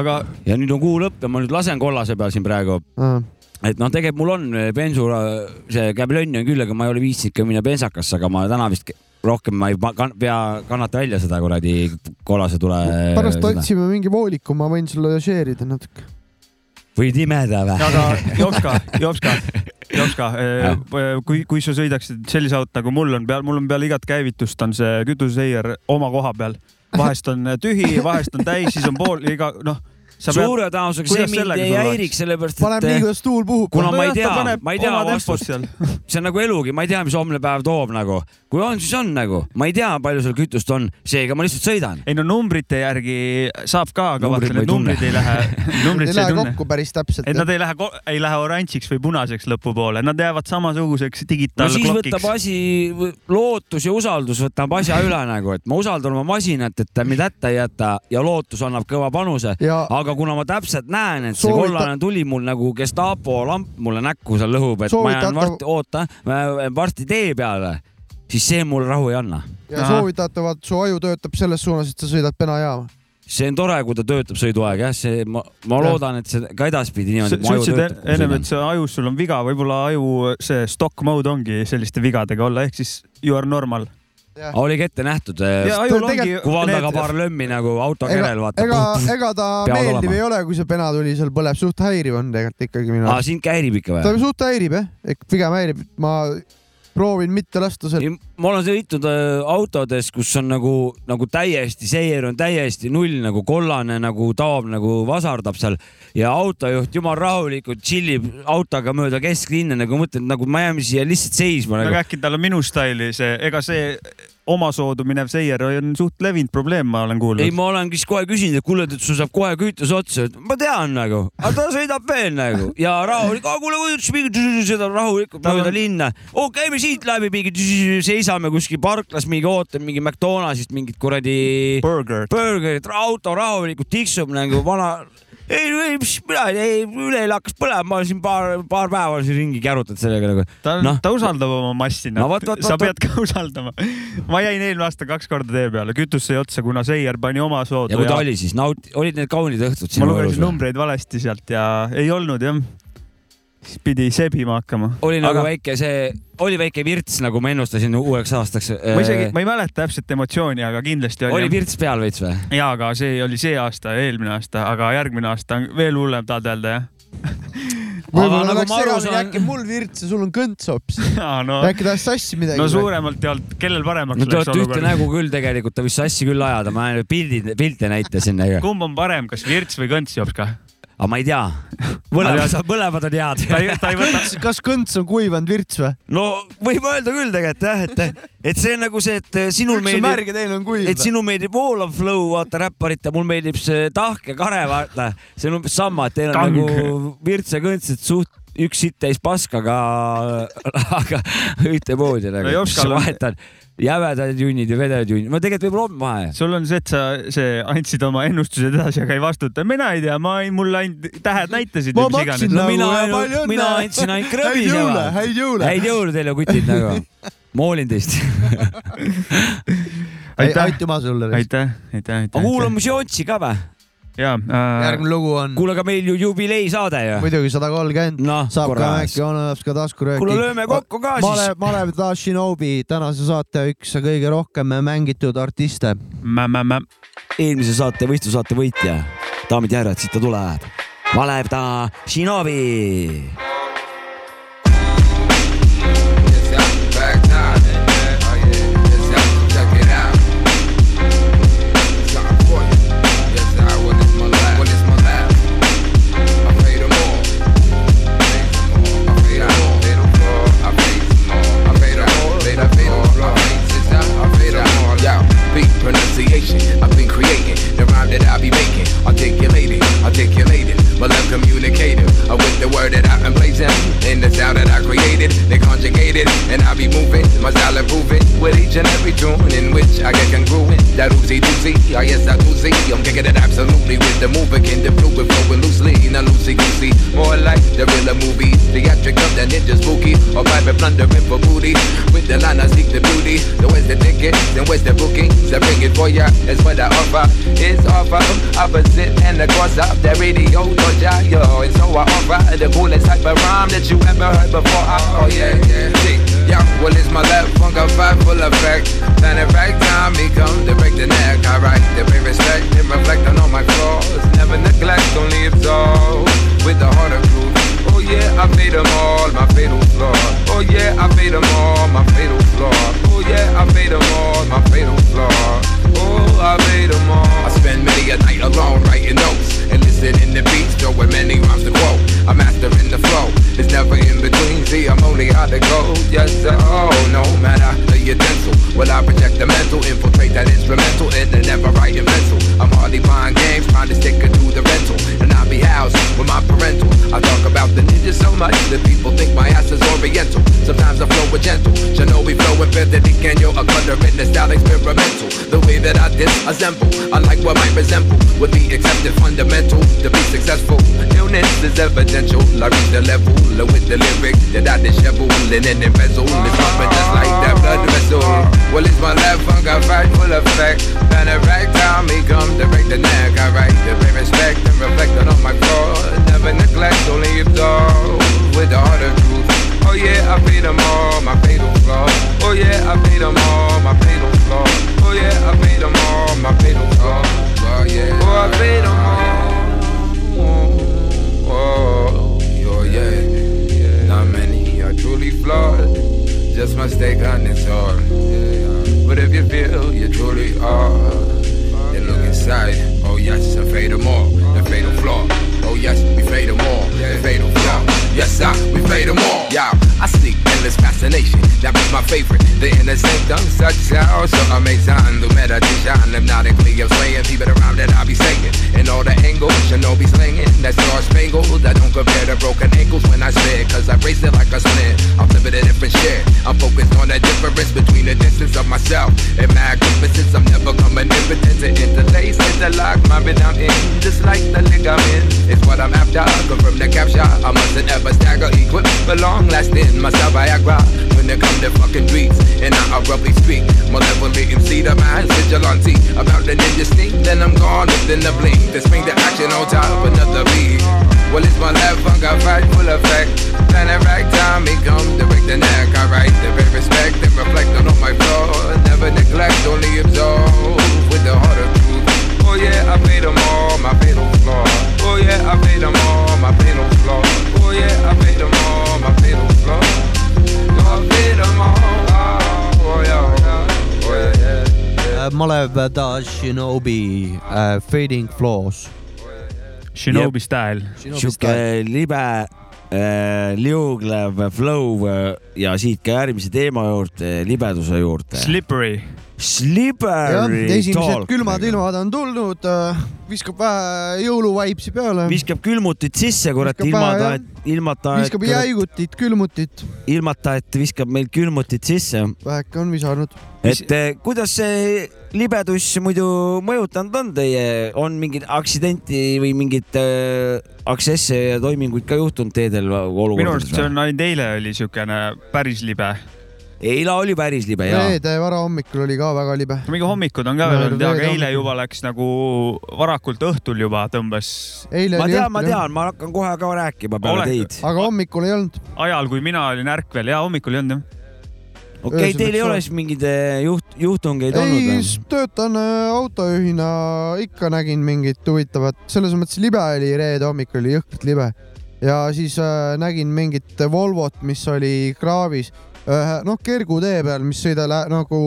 aga ja nüüd on kuu lõpp ja ma nüüd lasen kollase peal siin praegu, jah? Et noh, tegelikult mul on bensu, see käbelönn on küll, aga ma ei ole viitsinud ka minna bensakasse, aga ma täna vist rohkem ma ei kann, pea kannata välja seda kuradi kollase tule. pärast otsime mingi vooliku, ma võin sulle share ida natuke. võid imeda või? aga Jopska, Jopska, Jopska, kui, kui sa sõidaksid sellise auto nagu mul on peal, mul on peale igat käivitust on see kütuseseier oma koha peal. vahest on tühi, vahest on täis, siis on pool iga noh. Suure tõenäosusega see mind sellega ei häiriks, sellepärast paneb nii, et kuidas tuul puhub. kuna ma ei tea ma ei tea vastust, see on nagu elugi, ma ei tea, mis homne päev toob nagu, kui on, siis on nagu, ma ei tea, palju seal kütust on, seega ma lihtsalt sõidan. ei no numbrite järgi saab ka, aga vaata Numbrid ma ei need numbrid ei lähe, numbrid ei lähe kokku päris täpselt et. nad ei lähe, ei lähe oranžiks või punaseks lõpupoole, nad jäävad samasuguseks no siis digitaalklokiks võtab. asi, lootus ja usaldus võtab asja üle nagu, et ma usaldan oma masinat, et ta mind hätta ei jäta ja lootus annab kõva panuse. ja aga kuna ma täpselt näen, et see Soovita- kollane tuli mul nagu Gestapo lamp mulle näkku seal lõhub, et ma jään varsti, oota, ma jään varsti tee peale, siis see mulle rahu ei anna. ja soovitatav, et su aju töötab selles suunas, et sa sõidad Pena jaama. see on tore, kui ta töötab sõiduaeg jah, see, ma, ma Jah. loodan, et see ka edaspidi niimoodi. sa ütlesid ennem, et see ajus sul on viga, võib-olla aju see stock mode ongi selliste vigadega olla, ehk siis you are normal. Oligi ette nähtud. tegelikult- kui valdaga paar lömmi nagu auto ega kerel, vaata. ega, ega ta meeldiv ei ole, kui see Pena tuli seal põleb, suht häiriv on tegelikult ikkagi minu arust. sind ka häirib ikka ta või? suht häirib jah, ehk pigem häirib, ma proovin mitte lasta seal. ma olen sõitnud äh, autodes, kus on nagu, nagu täiesti, seier on täiesti null nagu kollane nagu taob nagu vasardab seal ja autojuht jumal rahulikult tšillib autoga mööda kesklinna nagu mõtled nagu me jääme siia lihtsalt seisma nagu. aga äkki tal on minu staili see, ega see omasoodu minev seier on suht levinud probleem, ma olen ei, kuulnud. ma olen siis kohe küsinud, et kuule, et sul saab kohe kütus otsa, et ma tean nagu, aga ta sõidab veel nagu ja rahulik, kuule, sõidab rahulikult mööda linna. oo, käime siit läbi mingi, seisame kuskil parklas mingi, ootame mingi McDonaldsist mingit kuradi Burger. burgerit, auto rahulikult tiksub nagu vana. ei, ei, mis mina ei üleeile hakkas põlema, ma siin paar, paar päeva siin ringi kärutanud sellega nagu. ta Noh. no., ta usaldab oma massi, No vot, vot, sa pead ka usaldama. ma jäin eelmine aasta kaks korda tee peale, kütus sai otsa, kuna seier pani oma soodu ja kui ta oli siis, naut-, olid need kaunid õhtud ma sinu elus lugesin või? numbreid valesti sealt ja ei olnud jah. Siis pidi sebima hakkama. oli nagu Aga- väike see, oli väike virts, nagu ma ennustasin uueks aastaks. ma isegi, ma ei mäleta täpselt emotsiooni, aga kindlasti oli, oli virts peal veits või? ja, aga see oli see aasta, eelmine aasta, aga järgmine aasta on veel hullem, tahad öelda jah? võib-olla nagu läks ma aru segamini, saan- äkki mul virts ja sul on kõnts hoopis. no, äkki tahad sassi midagi no? suuremalt ei olnud, kellel paremaks no läks olete ühte olukord? nägu küll tegelikult, ta võis sassi küll ajada, ma pildid, pilte näitasin kumb on parem, kas virts või kõnts, Jops ka? Aga ma ei tea, mõlemad, mõlemad on head. võta, kas kõnts on kuivanud virts või? no võib öelda küll tegelikult jah, et, et see on nagu see, et sinul üks on meeldib, märg ja teine on kuiv et. sinul meeldib voolav flow, vaata räpparite, mul meeldib see tahk ja kare, vaata. see on umbes sama, et teil on Kang. nagu virts ja kõnts, et suht üks sitt täis paska, aga, aga ühtemoodi No nagu. Jopskal on- vahet on jämedad junnid ja vedajad junnid, no tegelikult võib-olla on vahe. sul on see, et sa see andsid oma ennustused edasi, aga ei vastuta. mina ei tea, ma ei, mulle ainult tähed näitasid ma maksin iganes. No nagu mina ja palju õnne. mina andsin ainult krõbis häid jõule häid jõule. häid jõule teile, kutid nagu. moolin teist. aitäh, aitüma sulle. aitäh, aitäh, aga aitäh. kuulame Jontsi ka või? Ja äh,, järgmine lugu on kuule, aga meil ju jubileisaade ju. muidugi sada kolmkümmend. noh, saab ka äkki, onu jaoks ka taskurööki. kuule, lööme kokku ka siis. Malev, Malev Da Shinobi, tänase saate üks kõige rohkem mängitud artiste. eelmise saate võistlusaate võitja, daamid ja härrad, siit ta tuleb. Malev ta Shinobi. And I be moving. My style improving with each and every tune in which I get congruent. That oozy doozy, oh yes, I do. I'm kicking it absolutely with the moving, the fluid flowing loosely. Not loosey goosey, more like the real movie. Theatric of the ninja spooky, or private plundering for booty. With the line I seek the beauty. So where's the ticket? Then where's the booking? So bring it for ya. It's what I offer. It's offer opposite and the cross of the radio. Ya, yo. And so I offer the coolest type of rhyme that you ever heard before. Oh yeah, yeah. See, yeah. Well, it's my left funk of five full effect. Then the right time me come to break the neck. I write to pay respect and reflect on all my flaws. Never neglect, only absolve with the heart of truth. Oh yeah, I made them all my fatal flaw. Oh yeah, I made them all my fatal flaw. Oh yeah, I made them all my fatal flaw. Oh, I made them all. I spend many a night alone writing notes and listening to beats, throwing many rhymes to quote. I'm mastering the flow. It's never in between. See, I'm only how to go. Yes, sir. Oh, no matter the utensil. Well, I project the mental, infiltrate that instrumental, and the never writing pencil. I'm hardly buying games, trying to stick it to the rental, and I be housed with my parental. I talk about the ninja so much that people think my ass is oriental. Sometimes I flow with gentle, Shinobi flowing better than can yo. A cutter in the style experimental. The way that I disassemble, I like what might resemble would be accepted fundamental to be successful. Illness is evidential. I reach the level with the lyric that I dishevel and then embezzle. It's pumping just like that blood vessel. Well, it's my left I fight full effect. And the right time me come break the neck. I write pay respect and reflect on all my flaws. Never neglect, only absolve with the heart of truth. Oh yeah, I paid them all my fatal flaw. Oh yeah, I paid them all my fatal flaw. Oh yeah, I paid them all my fatal flaw. Oh yeah, oh I paid them all. Oh, oh yeah, not many are truly flawed. Just mistake on its own. But if you feel you truly are, then look inside. Oh yes, I fade them all. The fatal flaw. Oh yes, we fade them all. The fatal flaw. Yes, I, we fade them all. Yeah, I seek endless fascination. That be my favorite. The inner sanctum, such sound so amazing. The meditation, hypnotically I'm slaying people around that I be saying. And all the angles, shinobi slinging. That star spangled. I don't compare to broken ankles when I spit. Cause I race it like a splint. I'm living a different shit. I'm focused on the difference between the distance of myself and magnificence. I'm never coming impotent to interlace, interlock my rhythm in. Just like the ligament. It's what I'm after. Confirm the capture. I mustn't ever stagger. Equip for long lasting. Myself Viagra. When it come to fucking streets. And I abruptly speak. Malevolent MC, the man vigilante. About the ninja sneak. Then I'm gone within the blink. To spring the action on top of another beat. Well, it's my left I fight full effect. Plan the right time, me come to break the neck. I write the very respect and reflect on all my flaws. Never neglect, only absolve with the heart of. Oh yeah, I paid them all, my fatal flaw. Oh yeah, I paid them all, my fatal flaw. Oh yeah, I paid them all, my fatal flaw. Oh, I paid them all. Oh yeah, yeah, oh yeah, yeah. Malev Da Shinobi uh, Fading Flaws. Shinobi style. sihuke libe äh,, liuglev flow äh, ja siit ka järgmise teema juurde, libeduse juurde. Slippery. jah, Slippery esimesed talk. külmad ilmad on tulnud, viskab vähe jõuluvaipsi peale, viskab külmutit sisse, kurat, ilmata ilmata, viskab jäigutit, külmutit, ilmata, et viskab meil külmutit sisse. väheke on visanud. et eh, kuidas see libedus muidu mõjutanud on teie, on mingit aksidenti või mingit äh, aksesse ja toiminguid ka juhtunud teedel minu arust see on ainult eile oli siukene päris libe. Eile oli päris libe ja. reede varahommikul oli ka väga libe. mingi hommikud on ka veel olnud, aga reede eile hommikul. juba läks nagu varakult õhtul juba tõmbas eile ma tean, ma tean, ma hakkan kohe ka rääkima peale Ole- teid. aga hommikul ei olnud. ajal, kui mina olin ärkvel ja hommikul ei olnud jah. okei okay,, teil ei ole siis mingeid eh, juht, juhtungeid ei olnud, töötan äh, autojuhina, ikka nägin mingit huvitavat, selles mõttes libe oli reede hommik oli jõhkralt libe ja siis äh, nägin mingit Volvot, mis oli kraavis, noh kergutee peal, mis sõida lä- nagu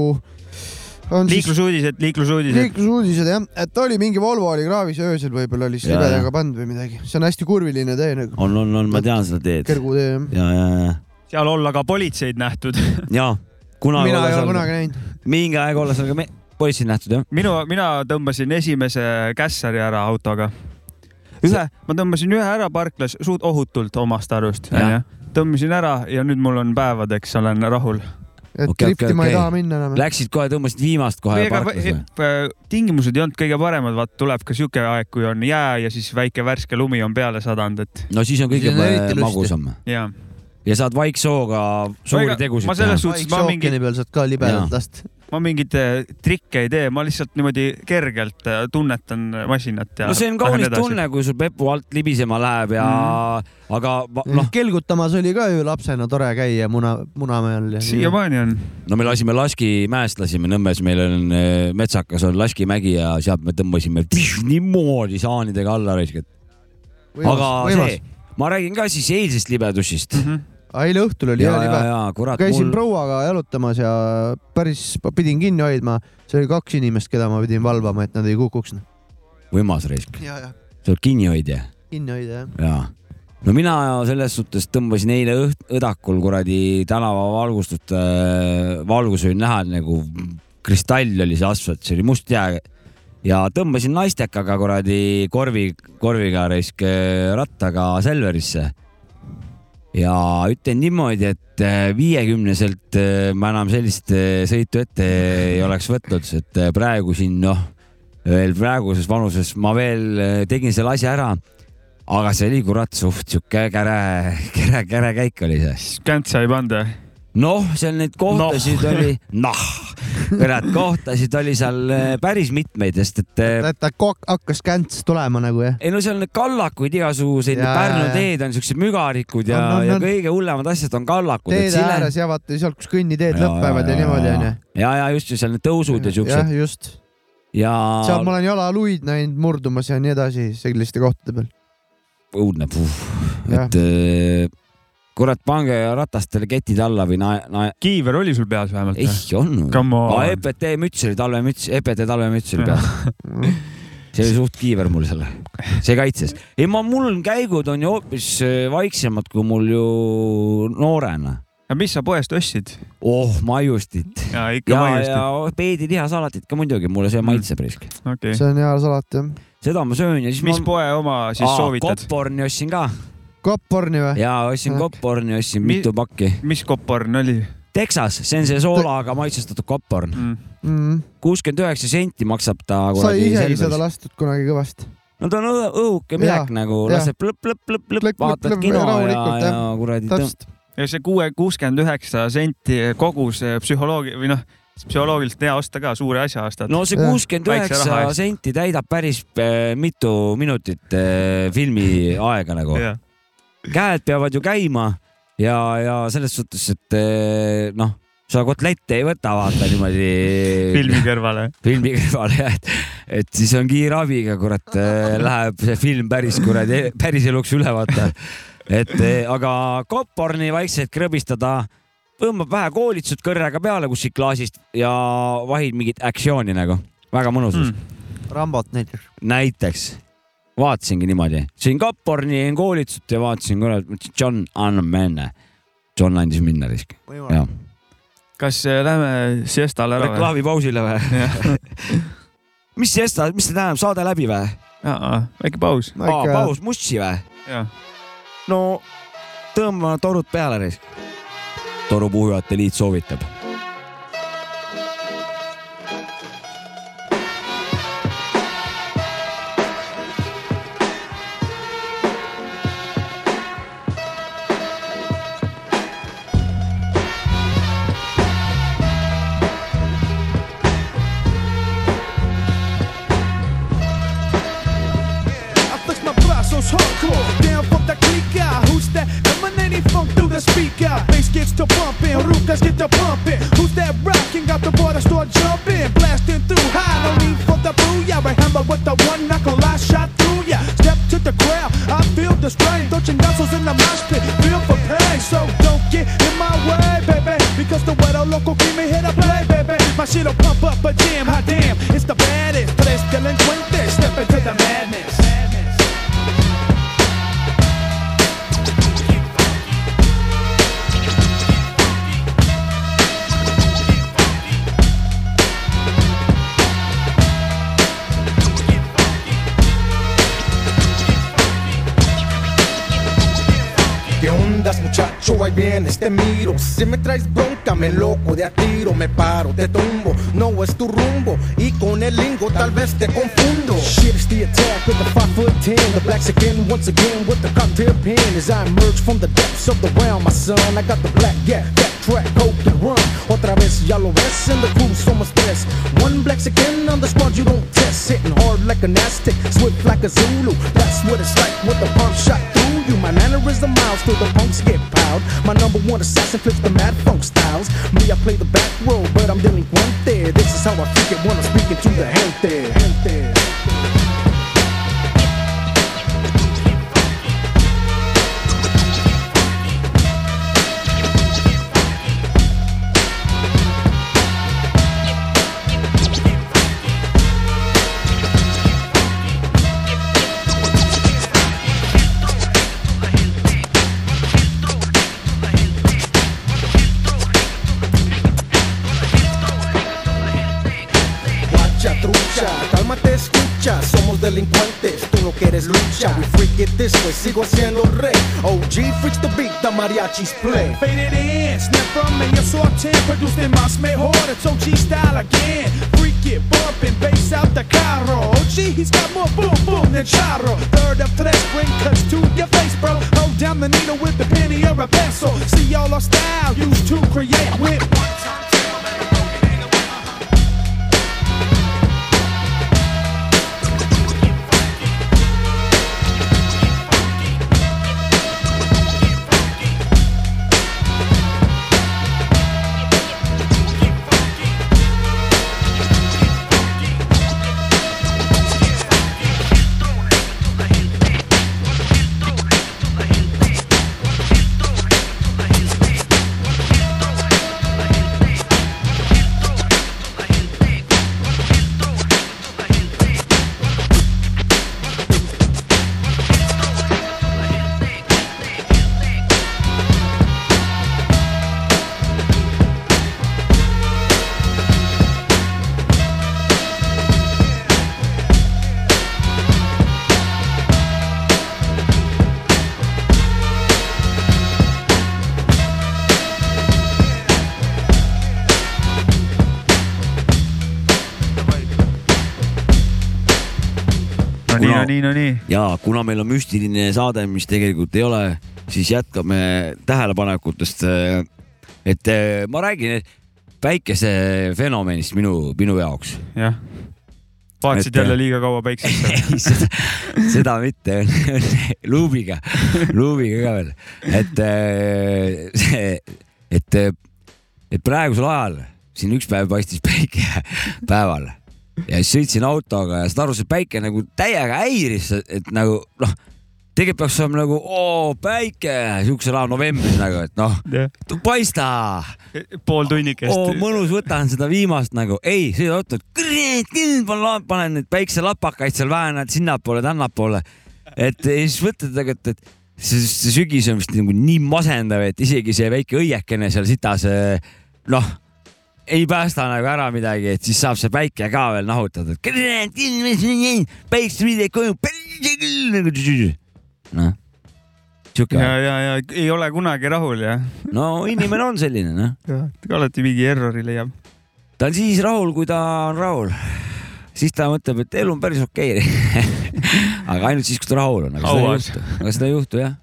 liiklusuudised, liiklusuudised. liiklusuudised jah, et oli mingi Volvo oli kraavis öösel võib-olla oli siis Jaa, libedaga pannud või midagi, see on hästi kurviline tee nagu, on, on, on, ma tean seda teed. kergutee jah. ja, ja, ja, seal olla ka politseid nähtud. ja kunagi mina ei ole kunagi näinud. mingi aeg olla seal ka me- politseid nähtud jah. minu, mina tõmbasin esimese kässari ära autoga. ühe, ma tõmbasin ühe ära parklas suht ohutult omast arust, onju. Tõmbasin ära ja nüüd mul on päevadeks, olen rahul. et Okei, okei, driftima ei okei. taha minna enam. Läksid kohe, tõmbasid viimast kohe ega parklas või? eh, tingimused ei olnud kõige paremad, vaat tuleb ka siuke aeg, kui on jää ja siis väike värske lumi on peale sadanud, et no siis on kõige magusam ja. ja saad vaiksooga suuri tegusid ma selles teha. suhtes, ma mingi ookeani peal saad ka libedalt lasta. Ma mingeid eh, trikke ei tee, ma lihtsalt niimoodi kergelt eh, tunnetan masinat ja. no see on kaunis tunne, kui sul pepu alt libisema läheb ja mm., aga noh, kelgutamas oli ka ju lapsena tore käia Muna, Munamäel. siiamaani on. no me lasime Laski mäest lasime Nõmmes, meil on äh, metsakas on Laskimägi ja sealt me tõmbasime niimoodi saanidega alla raiskad. aga see, ma räägin ka siis eilsest libedusest. eile õhtul oli ja, hea ja, libe. ja käisin mul, prouaga jalutamas ja päris pidin kinni hoidma. see oli kaks inimest, keda ma pidin valvama, et nad ei kukuks. võimas raisk, ja, ja sa oled kinnihoidja kinni hoida jah. jaa. no mina selles suhtes tõmbasin eile õht-, õdakul kuradi tänavavalgustust äh,, valgus oli näha nagu kristall oli see asfalt, see oli must jää. ja tõmbasin naistekaga kuradi korvi, korviga raisk äh, rattaga Selverisse. Ja ütlen niimoodi, et äh, viiekümneselt äh, ma enam sellist äh, sõitu ette ei oleks võtnud, et praegu siin noh, veel praeguses vanuses ma veel tegin selle asja ära aga see oli kurat suht sihuke käre, käre, käre käik oli see. käntsa ei pannud või? noh, seal neid kohtasid no. oli, noh, kurat, kohtasid oli seal eh, päris mitmeid, sest et eh, et ta hakkas känts tulema nagu jah. ei no seal need kallakuid igasuguseid, Pärnu teed on siuksed mügarikud ja On, on,, ja on. kõige hullemad asjad on kallakud. teede ääres ja vaata sealt, kus kõnniteed lõpevad ja niimoodi onju. ja, ja just ju seal need tõusud ja jah, siuksed just. ja seal ma olen jalaluid näinud murdumas ja nii edasi selliste kohtade peal. õudne, Jah. et eh, kurat, pange ratastele ketid alla või na-, na-, kiiver oli sul peas vähemalt ei olnud. Aa. EPT müts oli talvemüts, EPT talvemüts oli peal. see oli suht kiiver mul selle, see kaitses. ei, ma, mul käigud on ju hoopis äh, vaiksemad kui mul ju noorena. aga mis sa poest ostsid? oh, maiustit ja ikka ja, ja. peedilihasalatit ka muidugi, mulle see Mm. maitseb risk. okei. see on hea salat jah. seda ma söön ja siis mis ma. poe oma siis soovitad? Kopporni ostsin ka Kopporni või? ja ostsin. Kopporni, ostsin Mi- mitu pakki. mis koporn oli Texas, see on see soolaga maitsestatud Kopporn, mm.? mm.? kuuskümmend üheksa senti maksab ta kuradi isegi seda lastud kunagi kõvasti. no ta on õhu- õhuke midagi nagu, jaa. laseb plõpp-plõpp-plõpp-lõpp, Plõpp, vaatad kino ja, ja kuradi tõmb- ja see kuue, kuuskümmend üheksa senti kogus eh, psühholoogi või noh, psühholoogiliselt hea osta ka, suure asja ostad. no see kuuskümmend üheksa senti täidab päris äh, mitu minutit äh, filmi aega nagu. Käed peavad ju käima ja, ja selles suhtes, et äh, noh, sa kotlette ei võta, vaata niimoodi filmi kõrvale. filmi kõrvale jah, et, et siis on kiirabiga, kurat, läheb see film päris kuradi, päris eluks üle vaata. et eh, aga Kopporni vaikselt krõbistada, tõmbab vähe koolitsut kõrrega peale kuskilt klaasist ja vahid mingit aktsiooni nagu, väga mõnus mm. Mm. Rambot näiteks. näiteks. Vaatasingi niimoodi, sõin kaporni, jäin koolitust ja vaatasin, kurat, mõtlesin John, annab minna. John andis minna risk. kas äh, lähme siestale ära või? reklaamipausile või? mis siesta, mis see tähendab, saade läbi või? väike paus. aa, paus, mussi või? no tõmbame torud peale risk. torupuhujate liit soovitab. Si me traes bronca, me loco de a tiro Me paro, te tumbo, no es tu rumbo Y con el lingo tal vez te confundo. Shit is the attack with the 5 foot 10 The blacks again, once again with the cocktail pen. As I emerge from the depths of the realm, my son I got the black, yeah, that track, hope to run. Otra vez, ya lo ves, in the crew somos tres. One black again on the squad you don't test. Hitting hard like an Aztec, swift like a Zulu. That's what it's like with the pump shot through you. My mannerism miles till the punks get piled. My one assassin flips the mad funk styles Me, I play the back row, but I'm dealing one there This is how I freak it when I'm speaking to the gente, gente. Delincuentes, tú no quieres lucha We freak it this way, sigo siendo rey OG freaks the beat, the mariachis play Faded in, snap from in your sorting, produced in más mejor. It's OG style again. Freak it, bumping, bass out the carro. OG, he's got more boom boom than charro. Third of tres, bring cuts to your face, bro. Hold down the needle with the penny or a pencil. See all our style used to create with one time. nii, no nii, ja kuna meil on müstiline saade, mis tegelikult ei ole, siis jätkame tähelepanekutest. et eh, ma räägin päikesefenomenist minu, minu jaoks. jah. vaatasid Et- jälle liiga kaua päiksesse. seda, seda mitte, luubiga, luubiga ka veel, et see, et, et praegusel ajal siin üks päev paistis päike päeval ja siis sõitsin autoga ja saad aru, see päike nagu täiega häiris, et nagu noh, tegelikult peaks olema nagu oo päike! Siuksel ajal novembris nagu, et noh, paista, pool tunnikest. Oo. mõnus, võtan seda viimast nagu, ei, sa ootad, panen neid päikselapakaid seal vähened sinnapoole-tännapoole. et ja siis mõtled nagu, et, et see, see sügis on vist nagu nii masendav, et isegi see väike õiekene seal sitas, noh, ei päästa nagu ära midagi, et siis saab see päike ka veel nahutada, päikse midagi koju. noh, sihuke ja, ja, ja ei ole kunagi rahul ja no inimene on selline, noh. alati mingi errori leiab. ta on siis rahul, kui ta on rahul. siis ta mõtleb, et elu on päris okei aga ainult siis, kui ta rahul on, aga seda ei juhtu jah.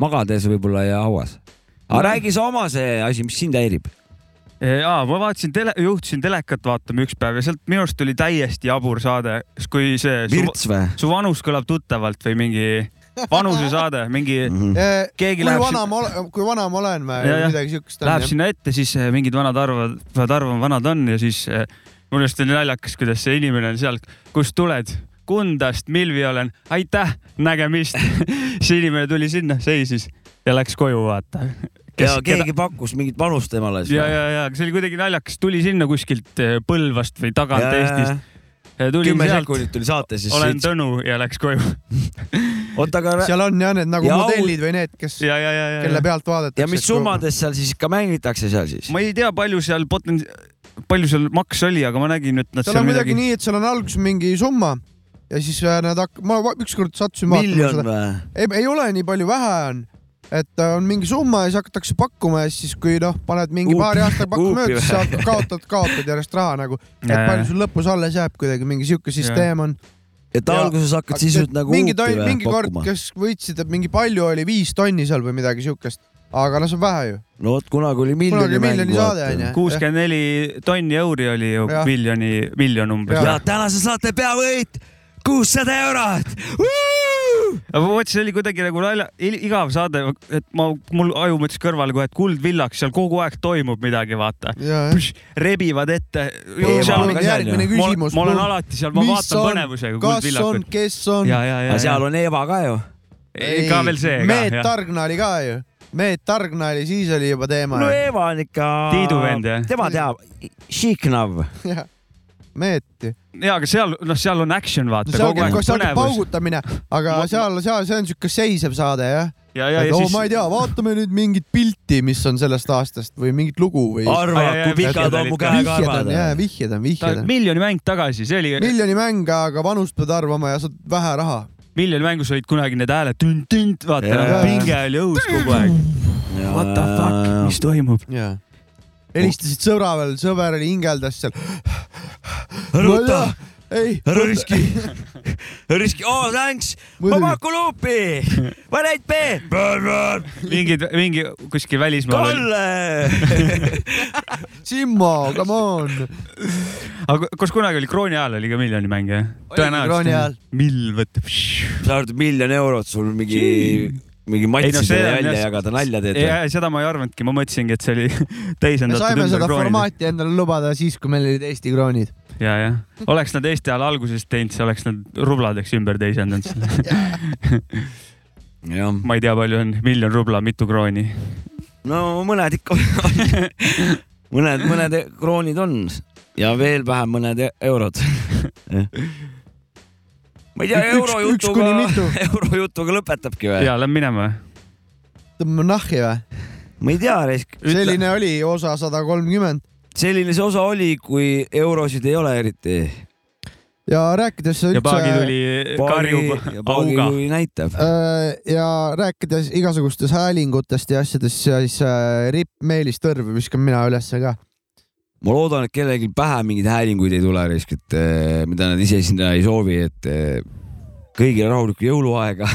magades võib-olla ja hauas. aga räägi sa oma see asi, mis sind häirib. jaa, ma vaatasin tele, juhtusin telekat vaatama üks päev ja sealt minu arust tuli täiesti jabur saade, kui see su, virts või? su vanus kõlab tuttavalt või mingi vanusesaade, mingi Eh, Keegi kui läheb vana ma olen, kui vana ma olen või Ja, ja. midagi siukest läheb on. sinna ette, siis eh, mingid vanad arvavad, peavad arvama, vanad on ja siis eh, minu arust oli naljakas, kuidas see inimene on seal, kust tuled, Kundast, Milvi olen, aitäh, nägemist. see inimene tuli sinna, seisis ja läks koju, vaata. Ja keegi pakkus mingit panust temale ja, ja, ja see oli kuidagi naljakas, tuli sinna kuskilt eh, Põlvast või tagant Eestist. tuli kümme sealt, sekundit tuli saate, siis olen sõits. Tõnu ja läks koju. oota, aga seal on jah need nagu Ja modellid või need, kes, ja, ja, ja, kelle ja. pealt vaadatakse. ja mis summades seal siis ikka mängitakse seal siis? ma ei tea, palju seal poten-, palju seal maks oli, aga ma nägin, et nad seal seal on midagi nii, et seal on alguses mingi summa ja siis äh, nad hak-, ma ükskord sattusin vaatama miljon seda. ei, ei ole nii palju, vähe on. Et äh, on mingi summa ja siis hakatakse pakkuma ja siis, kui noh, paned mingi Uupi- paari aasta pakku mööda, siis saad, kaotad, kaotad järjest raha nagu. et Ja, ja. palju sul lõpus alles jääb kuidagi, mingi sihuke süsteem on. et Ja- alguses hakkad sisult nagu mingi tonn, mingi kord, kes võitsid, et mingi palju oli, viis tonni seal või midagi siukest, aga noh, see on vähe ju. no vot, kunagi oli miljoni onju. kuuskümmend neli tonni euri oli ju Jah. miljoni, miljon umbes. Ja tänase saate peavõit kuussada eurot. mõtlesin, see oli kuidagi nagu nalja, igav saade, et ma, mul aju mõtles kõrvale kohe, et kuldvillaks, seal kogu aeg toimub midagi, vaata. rebivad ette. Järgmine küsimus. ma olen alati seal, ma vaatan põnevusega kas on kuldvillakut., kes on? ja, ja, ja aga, seal on Eva ka ju. ka veel see ka, Meet. Targna oli ka ju. Meet Targna oli, siis oli juba teema no. Eva on ikka. Tiidu vend, jah? tema teab. Šiknav. Meet. ja, aga seal, noh, seal on action, no vaata, seal kogu aeg paugutamine, aga Ma- seal, seal, see on siuke seisev saade jah. ja, ja, et ja siis ma ei tea, vaatame nüüd mingit pilti, mis on sellest aastast või mingit lugu või. arva kui pikad vihjed on mu olid ka. vihjed on vihjed on, on. miljoni mäng tagasi, see oli, miljoni mäng, aga vanust pead arvama ja saad vähe raha. miljoni mängus olid kunagi need hääled vaata Jaa., pinge oli õhus kogu aeg. What the fuck, mis toimub? Helistasid sõbra veel, sõber oli hingeldas seal. Ruta, ei, ära riski, ära riski, oo thanks, ma pakun luupi, variant B, mingid, mingi kuskil välismaal. Kalle. Simmo, come on. aga kas kunagi oli krooni ajal oli ka miljoni mäng jah? ajal.. mill võtab. sa arvad, et miljon eurot sul mingi, mingi Ei, no matsidele on välja jah- jagada, nalja teed ja seda ma ei arvanudki, ma mõtlesingi, et see oli me teisendatud saime seda kroonide. formaati endale lubada siis, kui meil olid Eesti kroonid. ja, jah, oleks nad Eesti ajal alguses teinud, siis oleks nad rubladeks ümber teisendanud jah, ma ei tea, palju on miljon rubla, mitu krooni. no mõned ikka mõned, mõned kroonid on ja veel vähem mõned e- eurod. Ma ei tea, eurojutuga, eurojutuga lõpetabki või? ja lähme minema. tõmbame nahhi või? ma ei tea, Resk, selline oli osa sada kolmkümmend selline see osa oli, kui eurosid ei ole eriti. ja rääkides ja Paagi üldse tuli, karjub auga. näitab. äh, ja rääkides igasugustest häälingutest ja asjadest, siis äh, Ripp Meelis Tõrv viskan mina ülesse ka. Ma loodan, et kellelgi pähe mingeid häälinguid ei tule, Resk, et eh, mida nad ise sinna ei soovi, et eh, kõigile rahulikku jõuluaega.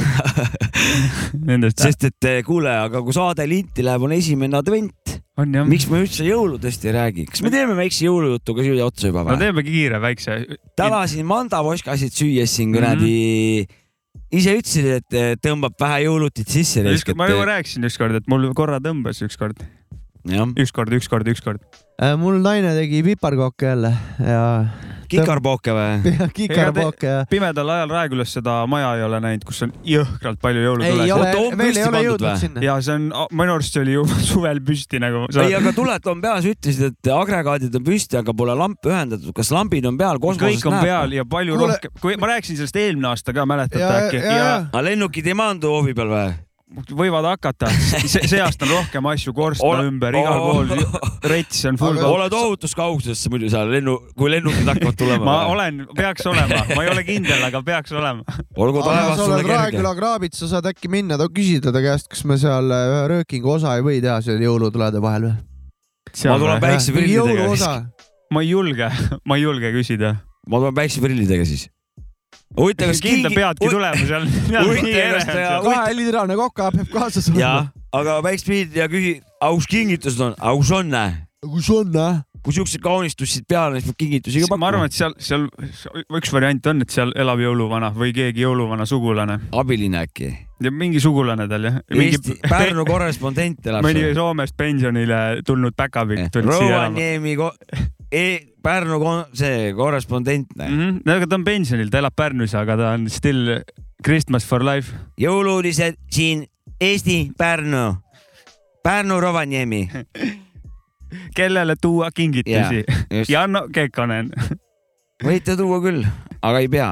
Sest et eh, kuule, aga kui saade linti läheb, on esimene advent, miks me üldse jõuludest ei räägi, kas me teeme väikse jõulujutu ka siia otsa juba no või? teeme kiire väikse. tänasin mandavoskasid süües siin Mhm. kuradi, ise ütlesid, et tõmbab vähe jõulutit sisse. ma juba rääkisin ükskord, et mul korra tõmbas ükskord. jah, ükskord, ükskord, ükskord. Äh, mul naine tegi piparkooke jälle ja kikarpooke või? kikarpooke ja pimedal ajal Raekülas seda maja ei ole näinud, kus on jõhkralt palju ei jõulutulesid. ole Oota, on, veel ei ole pandud jõudnud sinna. ja see on, minu arust see oli ju suvel püsti nagu. ei, aga tuled on peal, sa ütlesid, et agregaadid on püsti, aga pole lampe ühendatud. kas lambid on peal? kõik on peal ja palju Kuule- rohkem, kui ma rääkisin sellest eelmine aasta ka, mäletate ja, äkki? aga lennukid ei maandu hoovi peal või? Võivad hakata, see, aasta on rohkem asju korstna Ole- ümber, igal pool rets on full oled ohutus kaugusesse muidu seal lennu, kui lennukid hakkavad tulema? ma. olen, peaks olema, ma ei ole kindel, aga peaks olema. olgu taevas sulle kerge. Raeküla kraabit, sa saad äkki minna, küsida ta käest, kas me seal äh, ühe röökingu osa ei või teha seal jõulutulede vahel või? ma tulen päikse mingi prillidega siis jõuluosa., ma ei julge, ma ei julge küsida. ma tulen päikse prillidega siis. huvitav, kas kindla peadki tulema seal. Huvitav, kas kaheliitrane koka peab kaasas olema., aga päikse prillid ja küsi, aus kingitused on, aus on, kus on, äh? kui siuksed kaunistused peale, siis peab kingitusi ka ma arvan, pakkuma. et seal, seal üks variant on, et seal elab jõuluvana või keegi jõuluvana sugulane abiline äkki. ja mingi sugulane tal jah. Eesti, Pärnu korrespondent elab mõni seal. Soomest pensionile tulnud päkapikk tuli siia elama. Rovaniemi e, Pärnu see korrespondent. Mhm. no aga ta on pensionil, ta elab Pärnus, aga ta on still Christmas for life. jõuluuudised siin Eesti Pärnu, Pärnu Rovaniemi. kellele tuua kingitusi? just, Janno Kekkonen, võite tuua küll, aga ei pea.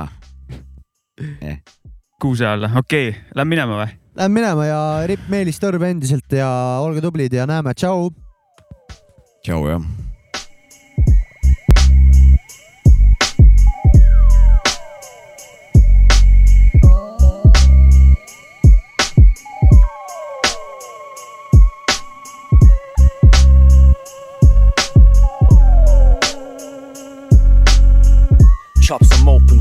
kuuse alla, okei okay., lähme minema või? Lähme minema ja Ripp Meelis Tõrv endiselt ja olge tublid ja näeme, tšau. tšau jah.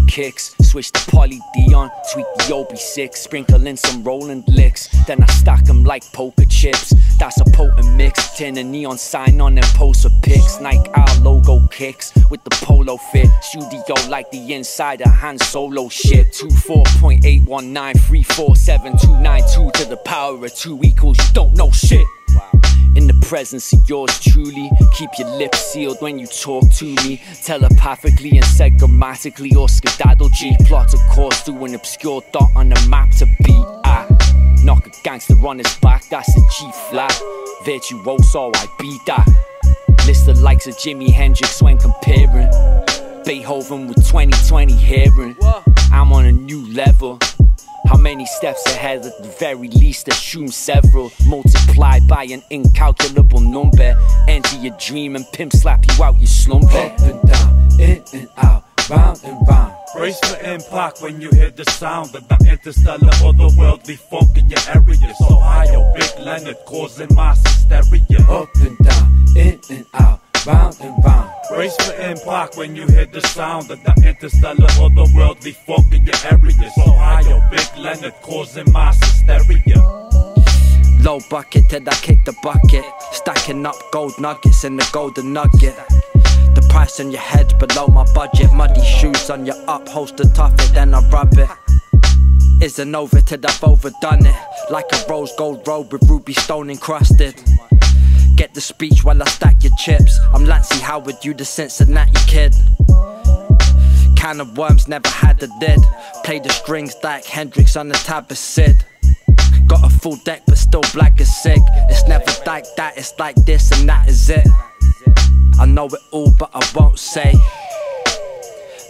Kicks, switch the Polly Dion, tweak the OB6, sprinkle in some Roland licks. Then I stack them like poker chips. That's a potent mix. Tin a neon sign on them poster pics. Nike our logo kicks with the polo fit. Studio like the inside of Han Solo shit. 24.819347292 to the power of 2 equals you don't know shit. In the presence of yours truly, keep your lips sealed when you talk to me. Telepathically and said grammatically or skedaddle G. Plot a course through an obscure dot on the map to beat. I knock a gangster on his back, that's a G flat. Virtuoso, I beat that. List the likes of Jimi Hendrix when comparing. Beethoven with 2020 hearing. I'm on a new level. How many steps ahead at the very least? Assume several. Multiply by an incalculable number. Enter your dream and pimp slap you out your slumber. Up and down, in and out, round and round. Brace for impact when you hear the sound of the interstellar otherworldly funk in your area. So high, yo, big Leonard causing mass hysteria. Up and down, in and out, round and round. Brace for impact when you hear the sound of the interstellar otherworldly funk in your area. So high, yo, big Leonard causing mass hysteria. Low bucket till I kick the bucket. Stacking up gold nuggets in the golden nugget. The price on your head below my budget. Muddy shoes on your upholster, tough it, then I rub it. Isn't over till I've overdone it. Like a rose gold robe with ruby stone encrusted. Get the speech while I stack your chips. I'm Lancey Howard, you the Cincinnati kid. Can of worms never had a lid. Play the strings like Hendrix on the tab of Sid. Got a full deck but still black as sick. It's never like that, it's like this and that is it. I know it all but I won't say.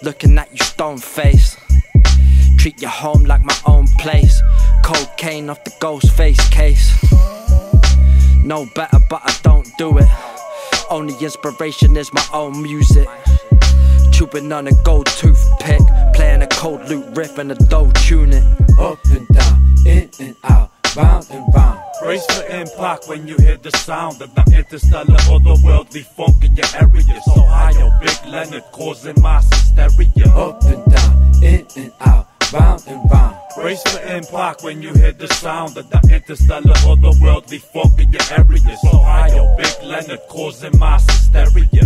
Looking at you stone face. Treat your home like my own place. Cocaine off the ghost face case. No better but I don't do it. Only inspiration is my own music. Chewing on a gold toothpick. Playing a cold loop riff and a dough tune it. Up and down, in and out, round and round. Brace for impact when you hear the sound of the interstellar otherworldly funk in your area. So high, yo, big Leonard causing mass hysteria. Up and down, in and out, round and round. Brace for impact when you hear the sound of the interstellar otherworldly folk in your area. So high, Big Leonard causing mass hysteria.